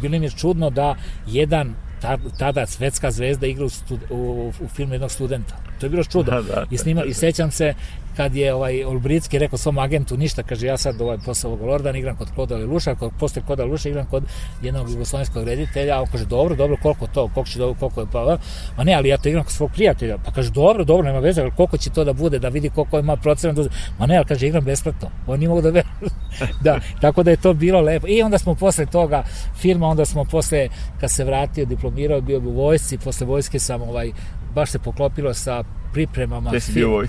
bilo im je čudno da jedan ta- tada svetska zvezda igra u, u, u filmu jednog studenta. To je bilo čudo. Da, da, I, snima, I sećam se kad je ovaj Olbritski rekao svom agentu ništa, kaže ja sad ovaj posle ovog Lordana igram kod Kloda Leluša, kod, posle Kloda Leluša igram kod jednog jugoslovenskog reditelja, a on kaže dobro, dobro, koliko to, koliko će dobro, koliko je pa, ma ne, ali ja to igram kod svog prijatelja, pa kaže dobro, dobro, nema veze, ali koliko će to da bude, da vidi koliko ima procenat, da- ma ne, ali kaže igram besplatno, on nije mogu da veruju. da, tako da je to bilo lepo. I onda smo posle toga filma, onda smo posle, kad se vratio, diplomirao, bio bi u vojsci, posle vojske sam ovaj, baš se poklopilo sa pripremama Gde si bio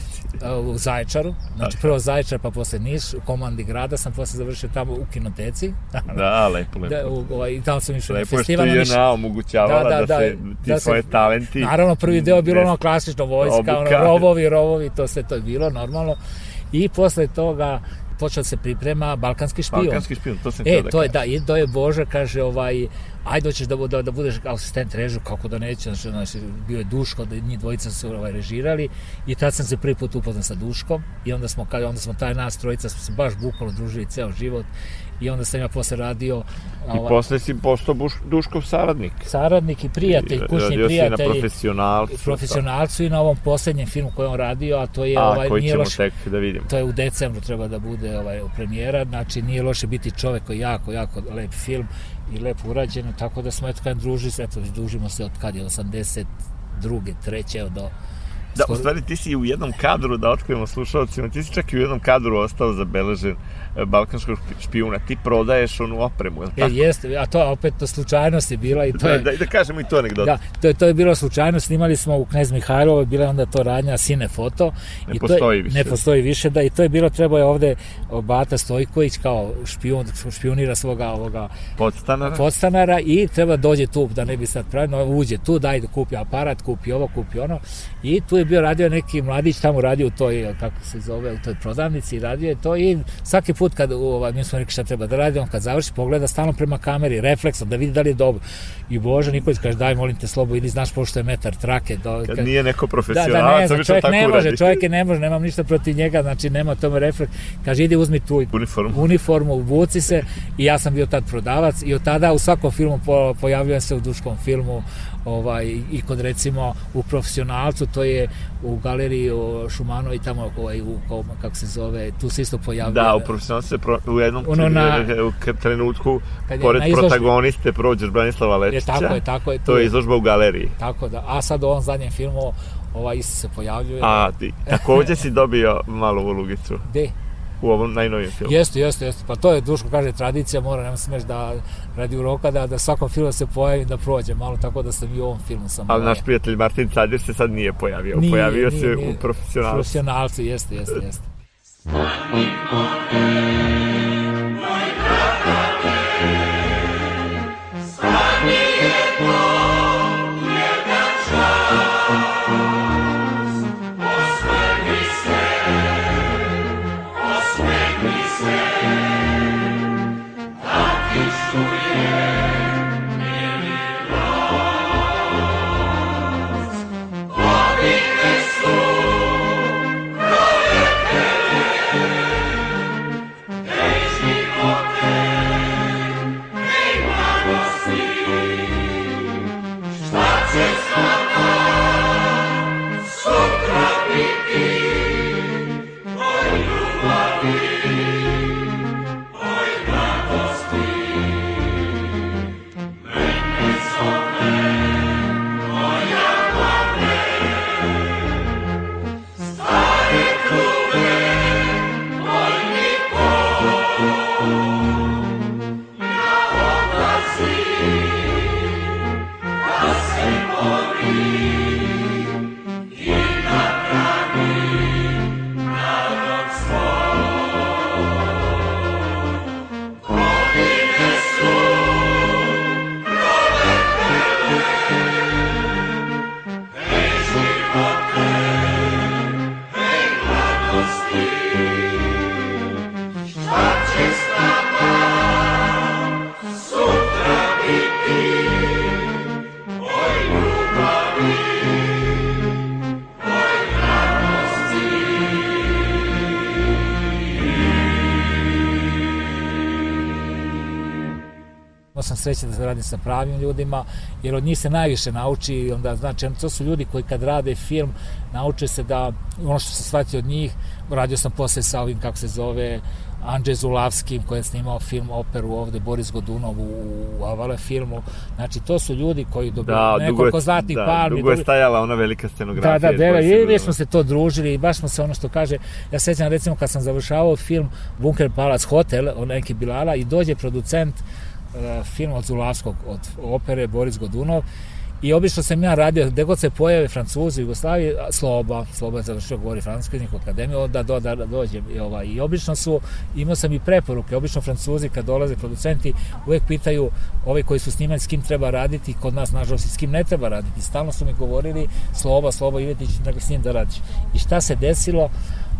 u Zaječaru, znači prvo Zaječar pa posle Niš, u komandi grada sam posle završio tamo u kinoteci. Da, lepo, lepo. Da, u, ovaj, i tamo sam išao na Lepo je što festival. je JNA omogućavala da, Da, da, da, se ti da se- svoje talenti... Naravno, prvi deo je bilo ono klasično vojska, ono, obuka. rovovi, rovovi, to sve to je bilo normalno. I posle toga počeo da se priprema Balkanski špijun. Balkanski špijun, to sam E, da to je, da, i to je Boža, kaže, ovaj, ajde hoćeš da, da, da budeš asistent režu, kako da neće, znači, znači, bio je Duško, da njih dvojica su ovaj, režirali i tad sam se prvi put upoznao sa Duškom i onda smo, kad, onda smo taj nas trojica smo se baš bukvalno družili ceo život i onda sam ja posle radio I ovaj, posle si postao Buš, Duškov saradnik. saradnik i prijatelj, I kućni radio si na prijatelj profesionalcu. profesionalcu i na ovom poslednjem filmu koji on radio, a to je A, ovaj koji nije ćemo loš, tek da vidimo. to je u decembru treba da bude ovaj premijera, znači nije loše biti čovek koji je jako jako lep film i lepo urađen, tako da smo eto kad druži se, eto družimo se od kad je 82. treće evo do Da, u stvari ti si u jednom kadru, da otkrijemo slušalcima, ti si čak i u jednom kadru ostao zabeležen balkanskog špi- špijuna. Ti prodaješ onu opremu, je li E, tako? jeste, a to opet to slučajnost je bila i to Da, je da, da kažemo i to anegdotu. Da, to je, to je bilo slučajno, snimali smo u Knez Mihajlovo, bila je onda to radnja Sine Foto. Ne i to postoji je, više. Ne postoji više, da, i to je bilo, trebao je ovde Bata Stojković kao špijun, špijunira svoga ovoga Podstanara? podstanara i treba dođe tu, da ne bi sad pravno, uđe tu, daj da kupi aparat, kupi ovo, kupi ono. I tu je bio radio neki mladić, tamo radio u toj, kako se zove, u toj prodavnici radio je to i svaki put kad, ovaj, mi smo rekli šta treba da radi, on kad završi pogleda stalno prema kameri, refleksom, da vidi da li je dobro. I Bože Nikolić kaže, daj molim te slobo, idi, znaš pošto je metar trake. Do, Kad nije neko da, profesionalac, da, ne, znam, čovjek ne može, uradi. čovjek je ne može, nemam ništa protiv njega, znači nema tome refleks. Kaže, idi uzmi tu Uniformu. uniformu, obuci se i ja sam bio tad prodavac i od tada u svakom filmu po, pojavljujem se u duškom filmu ovaj, i kod recimo u profesionalcu, to je u galeriji o Šumano i tamo ovaj, u, kao, kako se zove, tu se isto pojavljuje. Da, u profesionalcu se pro, u jednom Ono na- u trenutku, Kad je pored izložbi. protagoniste, prođeš Branislava je, Lečića. tako je, tako je. tu To je izložba u galeriji. Tako da, a sad u ovom zadnjem filmu ovaj isto se pojavljuje. A, ti, takođe si dobio malu ulogicu Gde? U ovom najnovijem filmu. Jeste, jeste, jeste. Pa to je, Duško kaže, tradicija, mora, nema smeš da radi uroka, da, da svakom filmu se pojavi da prođe malo, tako da sam i u ovom filmu sam. Ali naš prijatelj Martin Cadir se sad nije pojavio. Nije, pojavio nije, se nije. u profesionalcu. Profesionalci, jeste, jeste, jeste. Imao sreće da radim sa pravim ljudima, jer od njih se najviše nauči, i onda znači, to su ljudi koji kad rade film, nauče se da, ono što sam shvatio od njih, radio sam posle sa ovim, kako se zove, Andrzej Zulavskim, koji je snimao film, operu ovde, Boris Godunov u, u Avale filmu, znači to su ljudi koji dobiju Da, dugo je, nekoliko zlatnih da, palmi. dugo je stajala ona velika scenografija. Da, da, deva, se i mi smo se to družili i baš smo se ono što kaže, ja sećam recimo kad sam završavao film Bunker Palace Hotel, on neki Bilala i dođe producent uh, film od Zulavskog, od opere Boris Godunov I obično sam ja radio, gde god se pojave Francuzi, Jugoslavije, a, Sloba, Sloba je završio govori francusku jeziku akademiju, da, do, da, da dođe. I, ovaj, I obično su, imao sam i preporuke, obično Francuzi kad dolaze producenti uvek pitaju ovi koji su snimali s kim treba raditi, kod nas nažalost s kim ne treba raditi. Stalno su mi govorili Sloba, Sloba Ivetić, nego s njim da radiš. I šta se desilo?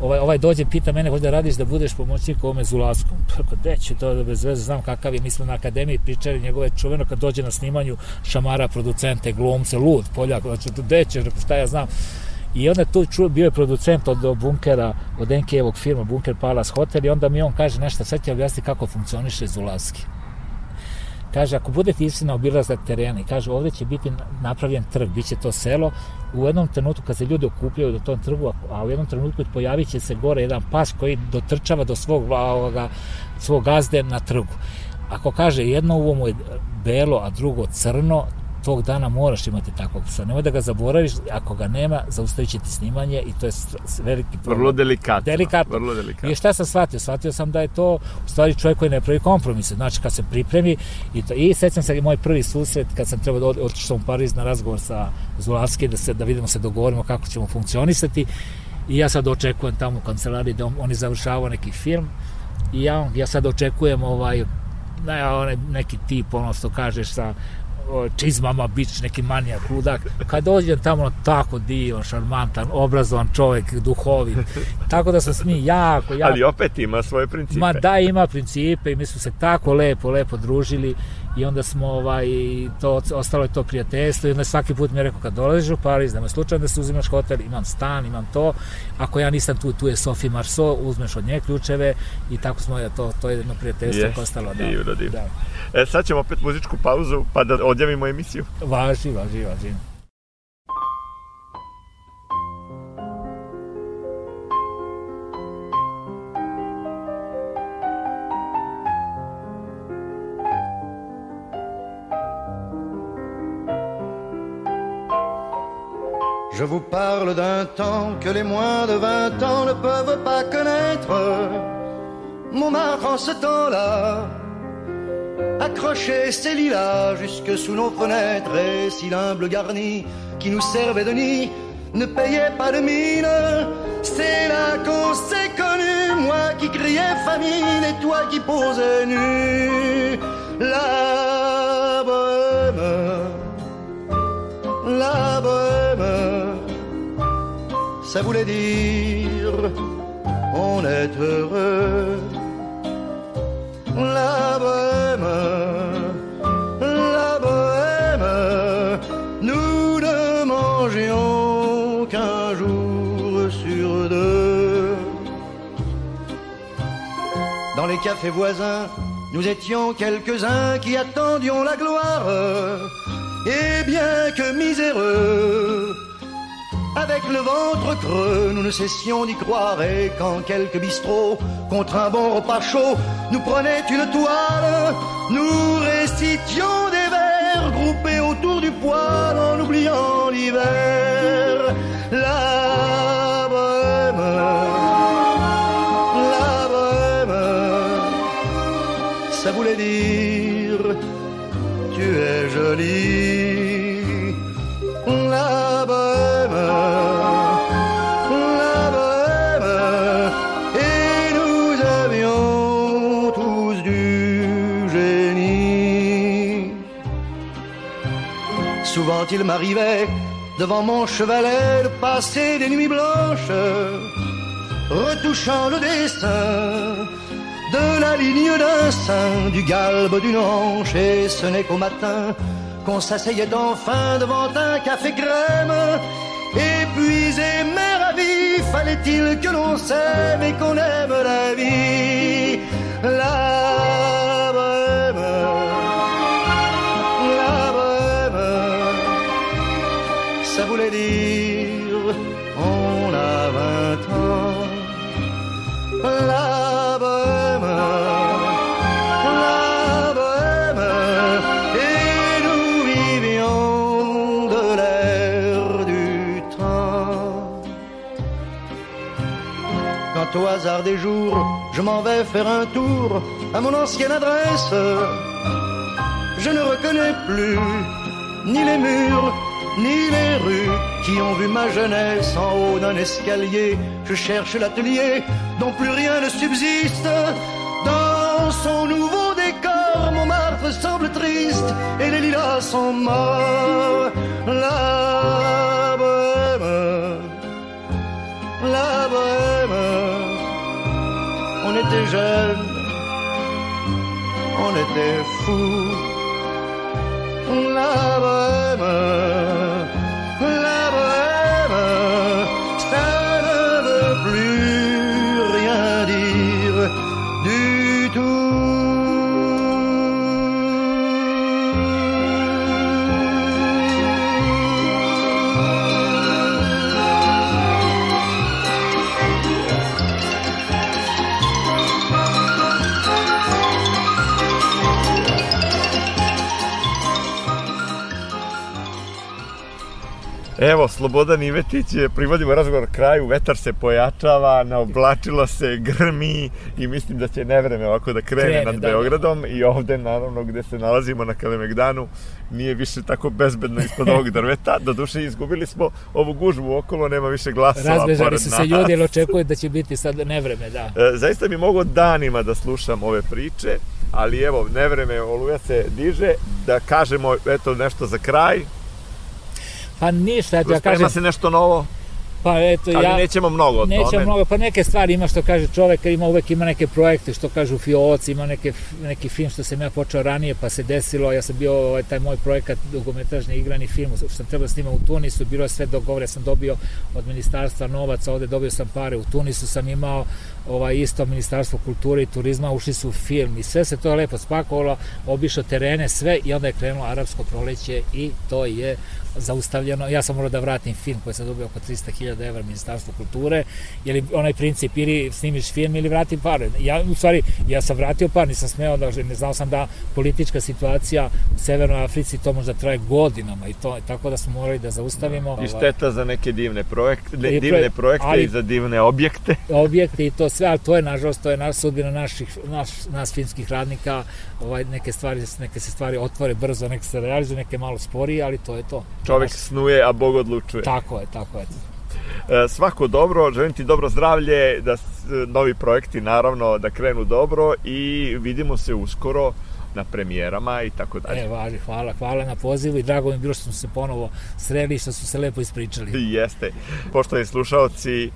Ovaj, ovaj dođe, pita mene, hoće da radiš da budeš pomoćnik ovome Zulaskom. Tako, gde će to da bez veze, znam kakav je, mi smo na akademiji pričali njegove čuveno kad dođe na snimanju šamara, producente, glumce, lud, poljak, znači, gde će, šta ja znam. I onda tu čuo, bio je producent od bunkera, od Enkijevog firma Bunker Palace Hotel i onda mi on kaže nešto, sad će objasniti kako funkcioniše Zulavski. Kaže, ako budete išli na obilazak terena i kaže, ovde će biti napravljen trg, bit će to selo, u jednom trenutku kad se ljudi okupljaju do tom trgu, a u jednom trenutku pojavit će se gore jedan pas koji dotrčava do svog, ovoga, svog gazde na trgu. Ako kaže jedno uvo mu je belo, a drugo crno, tog dana moraš imati takvog psa. Nemoj da ga zaboraviš, ako ga nema, zaustavit će ti snimanje i to je veliki problem. Vrlo delikatno. Delikatno. Vrlo delikatno. I šta sam shvatio? Shvatio sam da je to u stvari čovjek koji ne pravi kompromise. Znači, kad se pripremi i, to, i sećam se moj prvi susret kad sam trebao da otišao u Pariz na razgovor sa Zulavski da, se, da vidimo se dogovorimo kako ćemo funkcionisati i ja sad očekujem tamo u kancelariji da on, oni završavaju neki film i ja, ja sad očekujem ovaj ne, onaj neki tip, ono što kažeš sa čizmama, bić neki manijak, ludak. Kad dođem tamo, tako divan, šarmantan, obrazovan čovek, duhovit. Tako da sam s njim jako, jako... Ali opet ima svoje principe. Ma da, ima principe i mi smo se tako lepo, lepo družili i onda smo ovaj, to, ostalo je to prijateljstvo i onda svaki put mi je rekao kad dolaziš u Pariz, me slučajno da se uzimaš hotel, imam stan, imam to, ako ja nisam tu, tu je Sophie Marceau, uzmeš od nje ključeve i tako smo, to, to je jedno prijateljstvo yes, ostalo. Da, divno, divno. Da. E, sad ćemo opet muzičku pauzu pa da odjavimo emisiju. Važi, važi, važi. Je vous parle d'un temps que les moins de vingt ans ne peuvent pas connaître. Montmartre en ce temps-là accrochait ses lilas jusque sous nos fenêtres et si l'humble garni qui nous servait de nid ne payait pas de mine. C'est là qu'on s'est connu, moi qui criais famine et toi qui posais nu. La bohème, la bohème ça voulait dire on est heureux. La bohème, la bohème, nous ne mangions qu'un jour sur deux. Dans les cafés voisins, nous étions quelques-uns qui attendions la gloire. Et bien que miséreux, avec le ventre creux, nous ne cessions d'y croire et quand quelques bistrots, contre un bon repas chaud, nous prenaient une toile, nous récitions des vers groupés autour du poêle en oubliant l'hiver. Il m'arrivait devant mon chevalet de passer des nuits blanches, retouchant le dessin de la ligne d'un sein, du galbe d'une hanche, et ce n'est qu'au matin qu'on s'asseyait enfin devant un café crème. Épuisé mais ravi, fallait-il que l'on s'aime et qu'on aime la vie? Voulait dire on a vingt ans. La bohème, la bohème, et nous vivions de l'air du temps. Quand au hasard des jours, je m'en vais faire un tour à mon ancienne adresse, je ne reconnais plus ni les murs, ni les rues qui ont vu ma jeunesse en haut d'un escalier. Je cherche l'atelier dont plus rien ne subsiste. Dans son nouveau décor, Montmartre semble triste et les lilas sont morts. La bohème, la bohème jeune, on était fous. La bohème, Evo, Slobodan Ivetić, privodimo razgovor kraju, vetar se pojačava, naoblačilo se, grmi i mislim da će nevreme ovako da krene, Krene, nad da, da. Beogradom i ovde, naravno, gde se nalazimo na Kalemegdanu, nije više tako bezbedno ispod ovog drveta. Doduše, izgubili smo ovu gužvu okolo, nema više glasova Razbežali su se ljudi, jer očekuju da će biti sad nevreme, da. E, zaista bi mogo danima da slušam ove priče, ali evo, nevreme oluja se diže, da kažemo eto nešto za kraj, Pa ništa, eto ja sprema kažem, se nešto novo, pa eto ali ja... nećemo mnogo o Neće tome. mnogo, pa neke stvari ima što kaže čovek, ima uvek ima neke projekte, što kažu fioci, ima neke, neki film što sam ja počeo ranije, pa se desilo, ja sam bio ovaj, taj moj projekat dugometražni igrani film, što sam trebao snimati u Tunisu, bilo je sve dogovore, sam dobio od ministarstva novaca, ovde dobio sam pare, u Tunisu sam imao ovaj, isto ministarstvo kulture i turizma, ušli su u film i sve se to lepo spakovalo, obišao terene, sve i onda je krenulo arapsko proleće i to je zaustavljeno. Ja sam morao da vratim film koji sam dobio oko 300.000 evra ministarstvo kulture, jer onaj princip ili snimiš film ili vratim pare. Ja, u stvari, ja sam vratio par, nisam smeo da, ne znao sam da politička situacija u Severnoj Africi to možda traje godinama i to, tako da smo morali da zaustavimo. I šteta za neke divne projekte, ne, divne projek- projekte ali- i za divne objekte. objekte i to sve, ali to je nažalost, to je naš sudbina naših, naš, nas filmskih radnika, ovaj, neke stvari, neke se stvari otvore brzo, neke se realizuju, neke malo sporije, ali to je to. Čovek snuje, a Bog odlučuje. Tako je, tako je. E, Svako dobro, želim ti dobro zdravlje, da s- novi projekti naravno da krenu dobro i vidimo se uskoro na premijerama i tako dalje. E, važi, hvala, hvala na pozivu i drago mi bilo što smo se ponovo sreli i što smo se lepo ispričali. Jeste. Poštovani slušalci,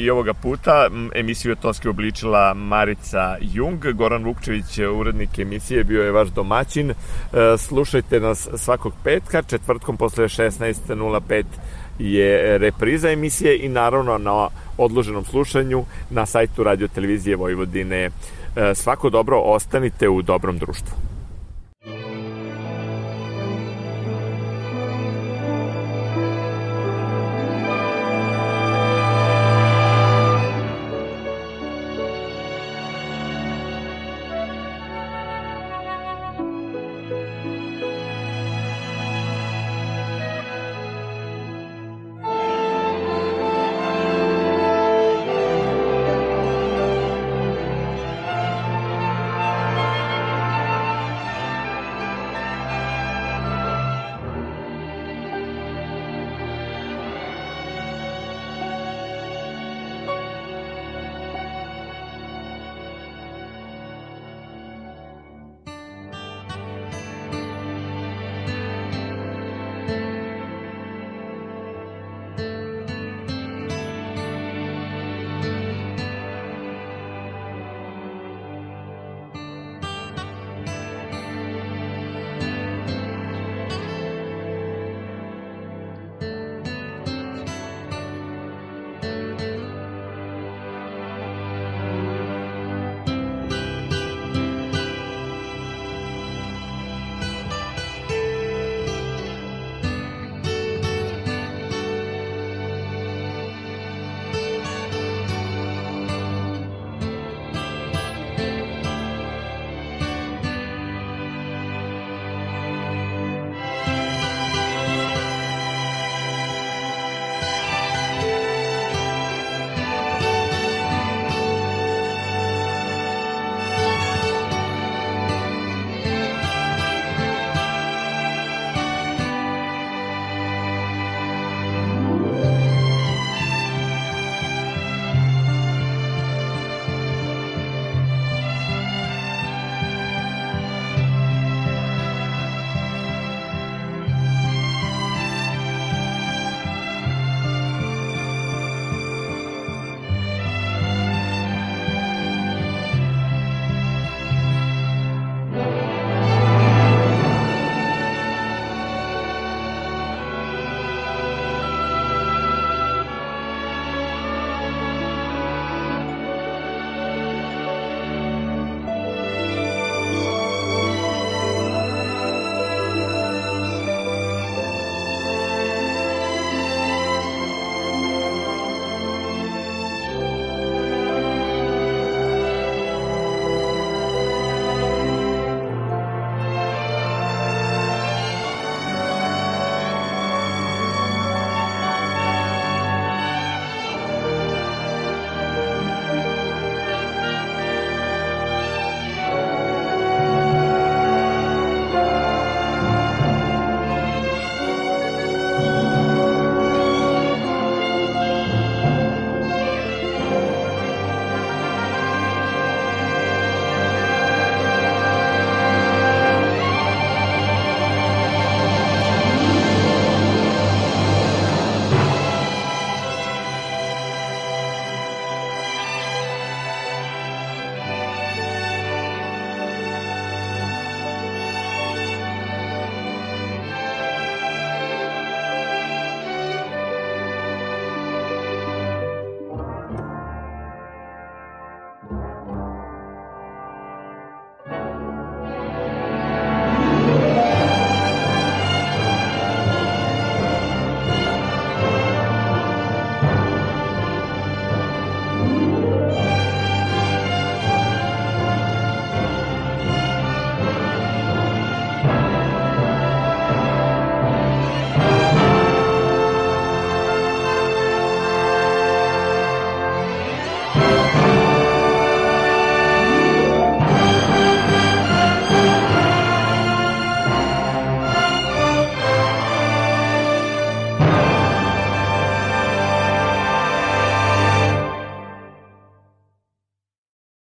i ovoga puta emisiju je tonski obličila Marica Jung, Goran Vukčević, urednik emisije, bio je vaš domaćin. E, Slušajte nas svakog petka, četvrtkom posle 16.05 je repriza emisije i naravno na odloženom slušanju na sajtu Radio Televizije Vojvodine. E, Svako dobro, ostanite u dobrom društvu.